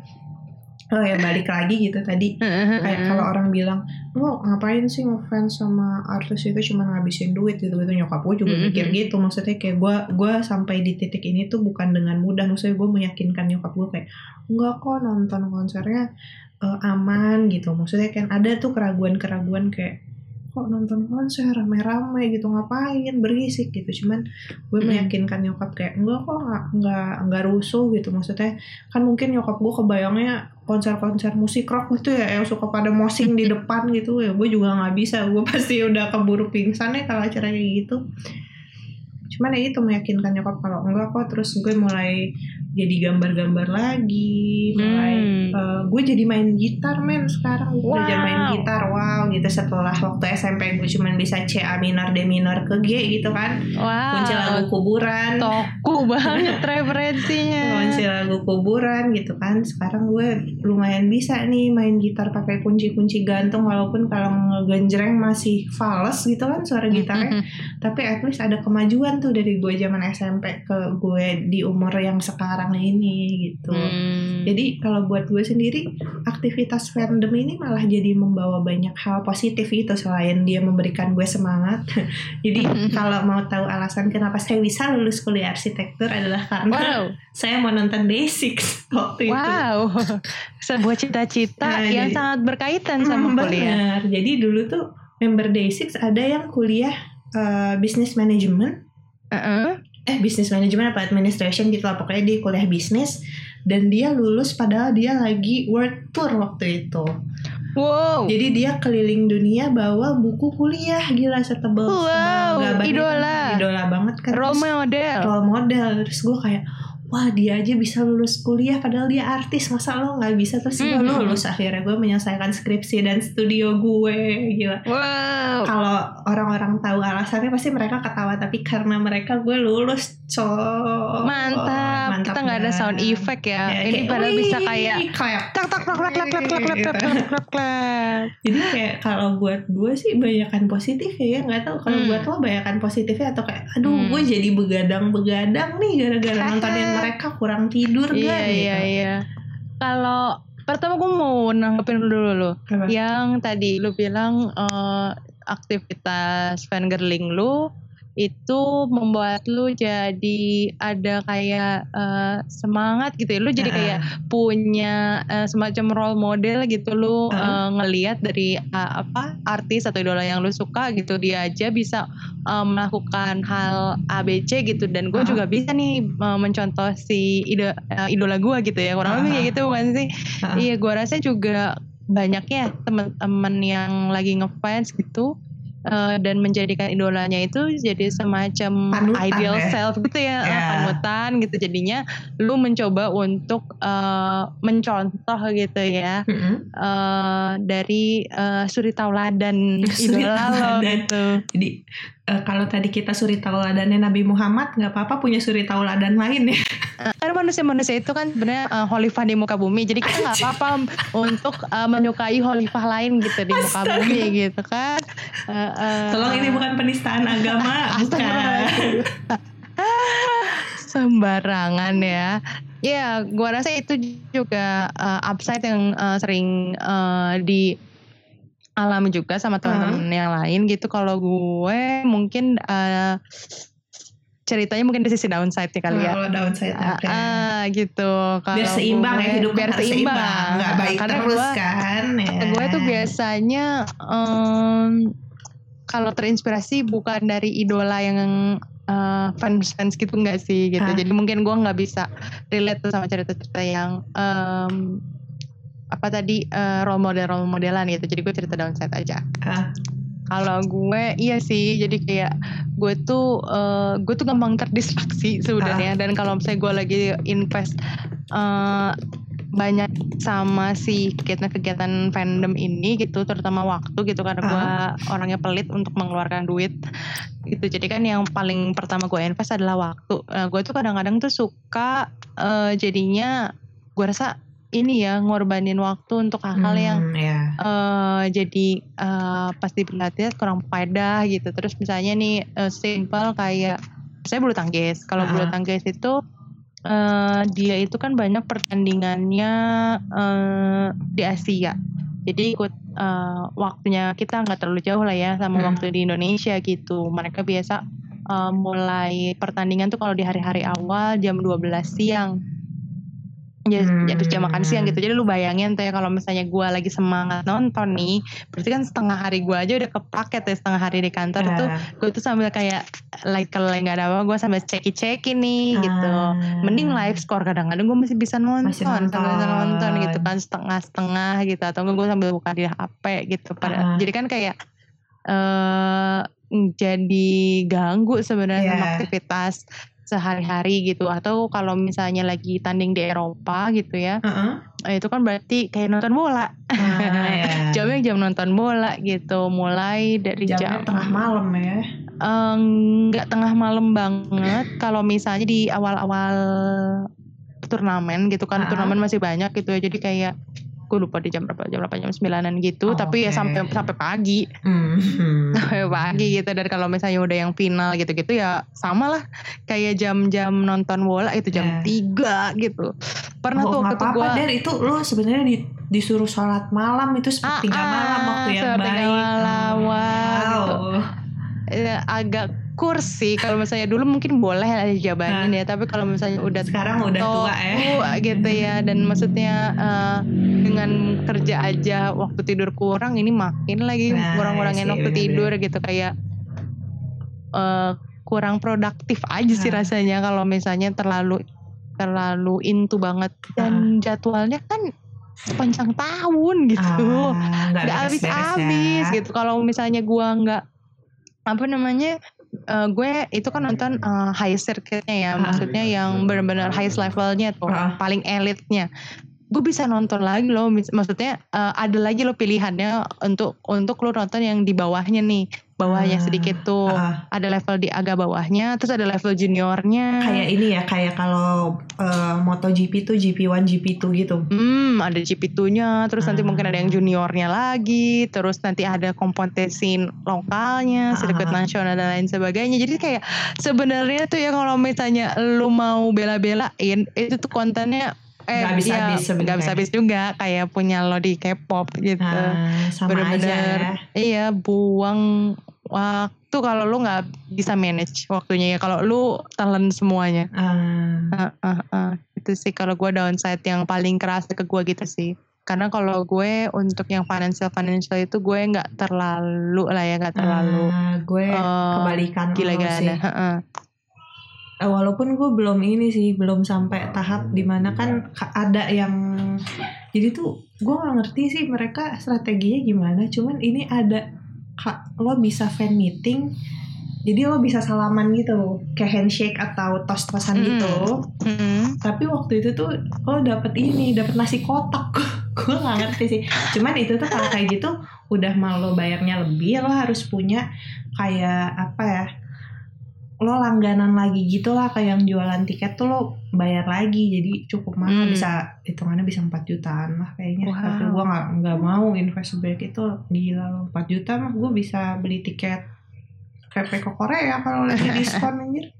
oh ya balik lagi gitu tadi. Kayak kalau orang bilang lo ngapain sih ngefans sama artis itu cuma ngabisin duit? Gitu gitu nyokap gue juga mikir gitu. Maksudnya kayak gue gue sampai di titik ini tuh bukan dengan mudah. Maksudnya gue meyakinkan nyokap gue kayak enggak kok nonton konsernya eh, aman gitu. Maksudnya kan ada tuh keraguan-keraguan kayak kok nonton konser rame-rame gitu ngapain berisik gitu. Cuman gue Mhm. meyakinkan nyokap kayak enggak kok nggak nggak nggak rusuh gitu. Maksudnya kan mungkin nyokap gue kebayangnya konser-konser musik rock gitu ya yang suka pada mosing di depan gitu ya. Gue juga nggak bisa gue pasti udah keburu pingsan ya kalau acara kayak gitu cuman ya itu meyakinkan nyokap kalau enggak kok terus gue mulai jadi gambar-gambar lagi mulai Hmm. eh, gue jadi main gitar men sekarang gue belajar main Wow. gitar wow gitu setelah waktu SMP gue cuman bisa C A minor D minor ke G gitu kan Wow. kunci lagu kuburan Toko banget referensinya. kunci lagu kuburan gitu kan. Sekarang gue lumayan bisa nih main gitar pakai kunci-kunci gantung walaupun kalau ngegenjreng masih fals gitu kan suara gitarnya. Tapi at least ada kemajuan tuh dari gue zaman SMP ke gue di umur yang sekarang ini gitu. Hmm. jadi kalau buat gue sendiri aktivitas fandom ini malah jadi membawa banyak hal positif gitu selain dia memberikan gue semangat. Jadi kalau mau tahu alasan kenapa saya bisa lulus kuliah arsitektur adalah karena Wow, saya mau nonton Day6 waktu itu wow, sebuah cita-cita Nah, yang jadi- sangat berkaitan sama Hmm, kuliah. benar. Jadi dulu tuh member Day6 ada yang kuliah eh, business management, Heeh. eh business management apa administration gitu lah pokoknya dia kuliah bisnis dan dia lulus padahal dia lagi world tour waktu itu. Wow, Jadi dia keliling dunia bawa buku kuliah gila setebel Wow, idola. idola banget kan role model. role model terus gue kayak wah dia aja bisa lulus kuliah padahal dia artis masa lo nggak bisa terus gue Mhm. lulus akhirnya gue menyelesaikan skripsi dan studio gue gila Wow. kalau orang-orang tahu alasannya pasti mereka ketawa tapi karena mereka gue lulus co Mantap. Kita nggak ada sound effect ya. Ya, Ini kayak, padahal bisa "Wih, kayak clap. tak tak tak tak tak tak tak tak tak tak jadi kayak kalau buat gue sih banyakan positif ya nggak tahu kalau Hmm. buat lo banyakan positifnya atau kayak aduh Hmm. gue jadi begadang-begadang nih gara-gara nontonin mereka kurang tidur Iya kan iya gitu. iya. Kalau pertama gue mau nanggepin dulu lo. Yang tadi lu bilang eh, aktivitas fangirling lu itu membuat lu jadi ada kayak eh, semangat gitu ya. Lu jadi kayak punya eh, semacam role model gitu. Lu Heeh. eh, ngeliat dari eh, apa artis atau idola yang lu suka gitu dia aja bisa eh, melakukan hal ABC gitu. Dan gue Heeh. juga bisa nih eh, mencontoh si ido- eh, idola gue gitu ya. Kurang lebih kayak gitu bukan sih. Iya gue rasa juga banyak ya teman-teman yang lagi ngefans gitu eh, dan menjadikan idolanya itu jadi semacam Panutan ideal ya? self gitu ya, Ya. panutan gitu jadinya lu mencoba untuk eh, mencontoh gitu ya Mm-mm. eh, dari eh, suri tauladan idola lo gitu. Jadi eh, kalau tadi kita suri tauladannya Nabi Muhammad nggak apa-apa punya suri tauladan lain ya. Karena manusia-manusia itu kan sebenarnya eh, khalifah di muka bumi, jadi kita nggak apa-apa untuk eh, menyukai khalifah lain gitu di muka Astaga. bumi gitu kan. Eh, eh, Tolong ini bukan penistaan agama, bukan. Sembarangan ya. Ya, gua rasa itu juga uh, upside yang uh, sering uh, di alami juga sama teman-teman yang lain gitu. Kalau gue mungkin uh, ceritanya mungkin di sisi downside-nya kali ya. Kalau downside Ah, oke. ah, gitu. Kalau biar seimbang ya gue- hidup biar harus seimbang. nggak baik Karena terus gue- kan ya. gue tuh biasanya em, kalau terinspirasi bukan dari idola yang eh, fans fans gitu enggak sih gitu Ah. jadi mungkin gue nggak bisa relate tuh sama cerita-cerita yang em, apa tadi eh, role model role modelan gitu. Jadi gue cerita downside aja. Ah. kalau gue iya sih. Jadi kayak gue tuh eh, gue tuh gampang terdistraksi sebenarnya. Dan kalau misalnya gue lagi invest eh, banyak sama si kegiatan-kegiatan fandom ini gitu terutama waktu gitu karena gue orangnya pelit untuk mengeluarkan duit. Gitu. Jadi kan yang paling pertama gue invest adalah waktu. Nah, gue tuh kadang-kadang tuh suka eh, jadinya gue rasa ini ya ngorbanin waktu untuk hal-hal yang Hmm, ya. eh jadi eh pas diperhatiin kurang faedah gitu. Terus misalnya nih eh, simple kayak saya bulu tangkis. Kalau bulu Ah. tangkis itu eh dia itu kan banyak pertandingannya eh di Asia. Jadi ikut eh, waktunya kita nggak terlalu jauh lah ya sama Hmm. waktu di Indonesia gitu. Mereka biasa eh, mulai pertandingan tuh kalau di hari-hari awal jam 12 siang. Ya, Hmm. jadi jam makan siang gitu. Jadi lu bayangin tuh ya kalau misalnya gua lagi semangat nonton nih, berarti kan setengah hari gua aja udah kepaket ya setengah hari di kantor Ah. tuh. Gue tuh sambil kayak like kalau nggak ada apa, gue sambil ceki ceki nih gitu. Ah. Mending live score kadang-kadang gue masih bisa nonton, Masih sambil bisa nonton. nonton gitu kan setengah-setengah gitu atau gue sambil buka di HP gitu. Pada jadi kan kayak eh jadi ganggu sebenarnya sama Yeah. aktivitas sehari-hari gitu atau kalau misalnya lagi tanding di Eropa gitu ya eh, itu kan berarti kayak nonton bola Ah, ya. jamnya jam nonton bola gitu mulai dari Jamnya jam tengah malam ya. Eh, nggak tengah malam banget kalau misalnya di awal-awal turnamen gitu kan Ah. turnamen masih banyak gitu ya jadi kayak gue lupa di jam berapa jam berapa jam sembilanan Oh, gitu tapi ya oke. sampai sampai pagi Hmm. sampai pagi gitu dan kalau misalnya udah yang final gitu-gitu ya sama lah kayak jam-jam nonton bola itu Ya. jam 3 gitu pernah Oh, tuh waktu apa-apa itu lu sebenarnya di- disuruh sholat malam itu sepertiga malam waktu yang baik. malam, gitu. Wow. Eh, agak kursi kalau misalnya dulu mungkin boleh lah dijabanin ya tapi kalau misalnya udah Sekarang udah tua ya. gitu ya dan maksudnya eh, dengan kerja aja waktu tidur kurang ini makin lagi Nah, kurang-kurangin waktu bener-bener. tidur gitu kayak eh, kurang produktif aja sih Nah. rasanya kalau misalnya terlalu terlalu into banget dan jadwalnya kan sepanjang tahun gitu Ah, nggak habis-habis ya. gitu kalau misalnya gua nggak apa namanya eh, gue itu kan nonton eh, high circuitnya ya Ah. maksudnya yang benar-benar highest levelnya tuh Ah. paling elitnya gue bisa nonton lagi loh maksudnya eh, ada lagi lo pilihannya untuk untuk lo nonton yang di bawahnya nih bawahnya Ah. sedikit tuh Ah, ada level di agak bawahnya terus ada level juniornya kayak ini ya kayak kalau eh, MotoGP tuh GP1 GP2 gitu. Hmm, ada GP2-nya, terus nanti Ah. mungkin ada yang juniornya lagi, terus nanti ada kompetisi lokalnya, sirkuit nasional dan lain sebagainya. Jadi kayak sebenarnya tuh ya kalau misalnya lu mau bela-belain, itu tuh kontennya eh Nggak habis-habis ya, sebenarnya. nggak habis-habis juga kayak punya lo di K-pop gitu. Ah, sama aja Bener-bener. ya. Iya, buang waktu kalau lu nggak bisa manage waktunya ya. Kalau lu talent semuanya. Ah, Ah, ah, ah. Itu sih kalau gue downside yang paling kerasa ke gue gitu sih. Karena kalau gue untuk yang financial financial itu gue nggak terlalu lah ya nggak terlalu ah, gue eh, kebalikan gila-gilaan. sih. Heeh. Eh, walaupun gue belum ini sih belum sampai tahap di mana kan ka- ada yang jadi tuh gue nggak ngerti sih mereka strateginya gimana cuman ini ada ka- lo bisa fan meeting jadi lo bisa salaman gitu kayak handshake atau tos-tosan Mm. gitu Mm-mm. tapi waktu itu tuh lo dapet ini dapet nasi kotak gue nggak ngerti sih cuman itu tuh kalau kayak gitu udah mau lo bayarnya lebih lo harus punya kayak apa ya lo langganan lagi gitu lah kayak yang jualan tiket tuh lo bayar lagi jadi cukup mahal Hmm. bisa hitungannya bisa 4 jutaan lah kayaknya Wow. tapi gue nggak nggak mau invest sebanyak itu gila lo 4 juta mah gue bisa beli tiket PP ke Korea kalau lagi diskon anjir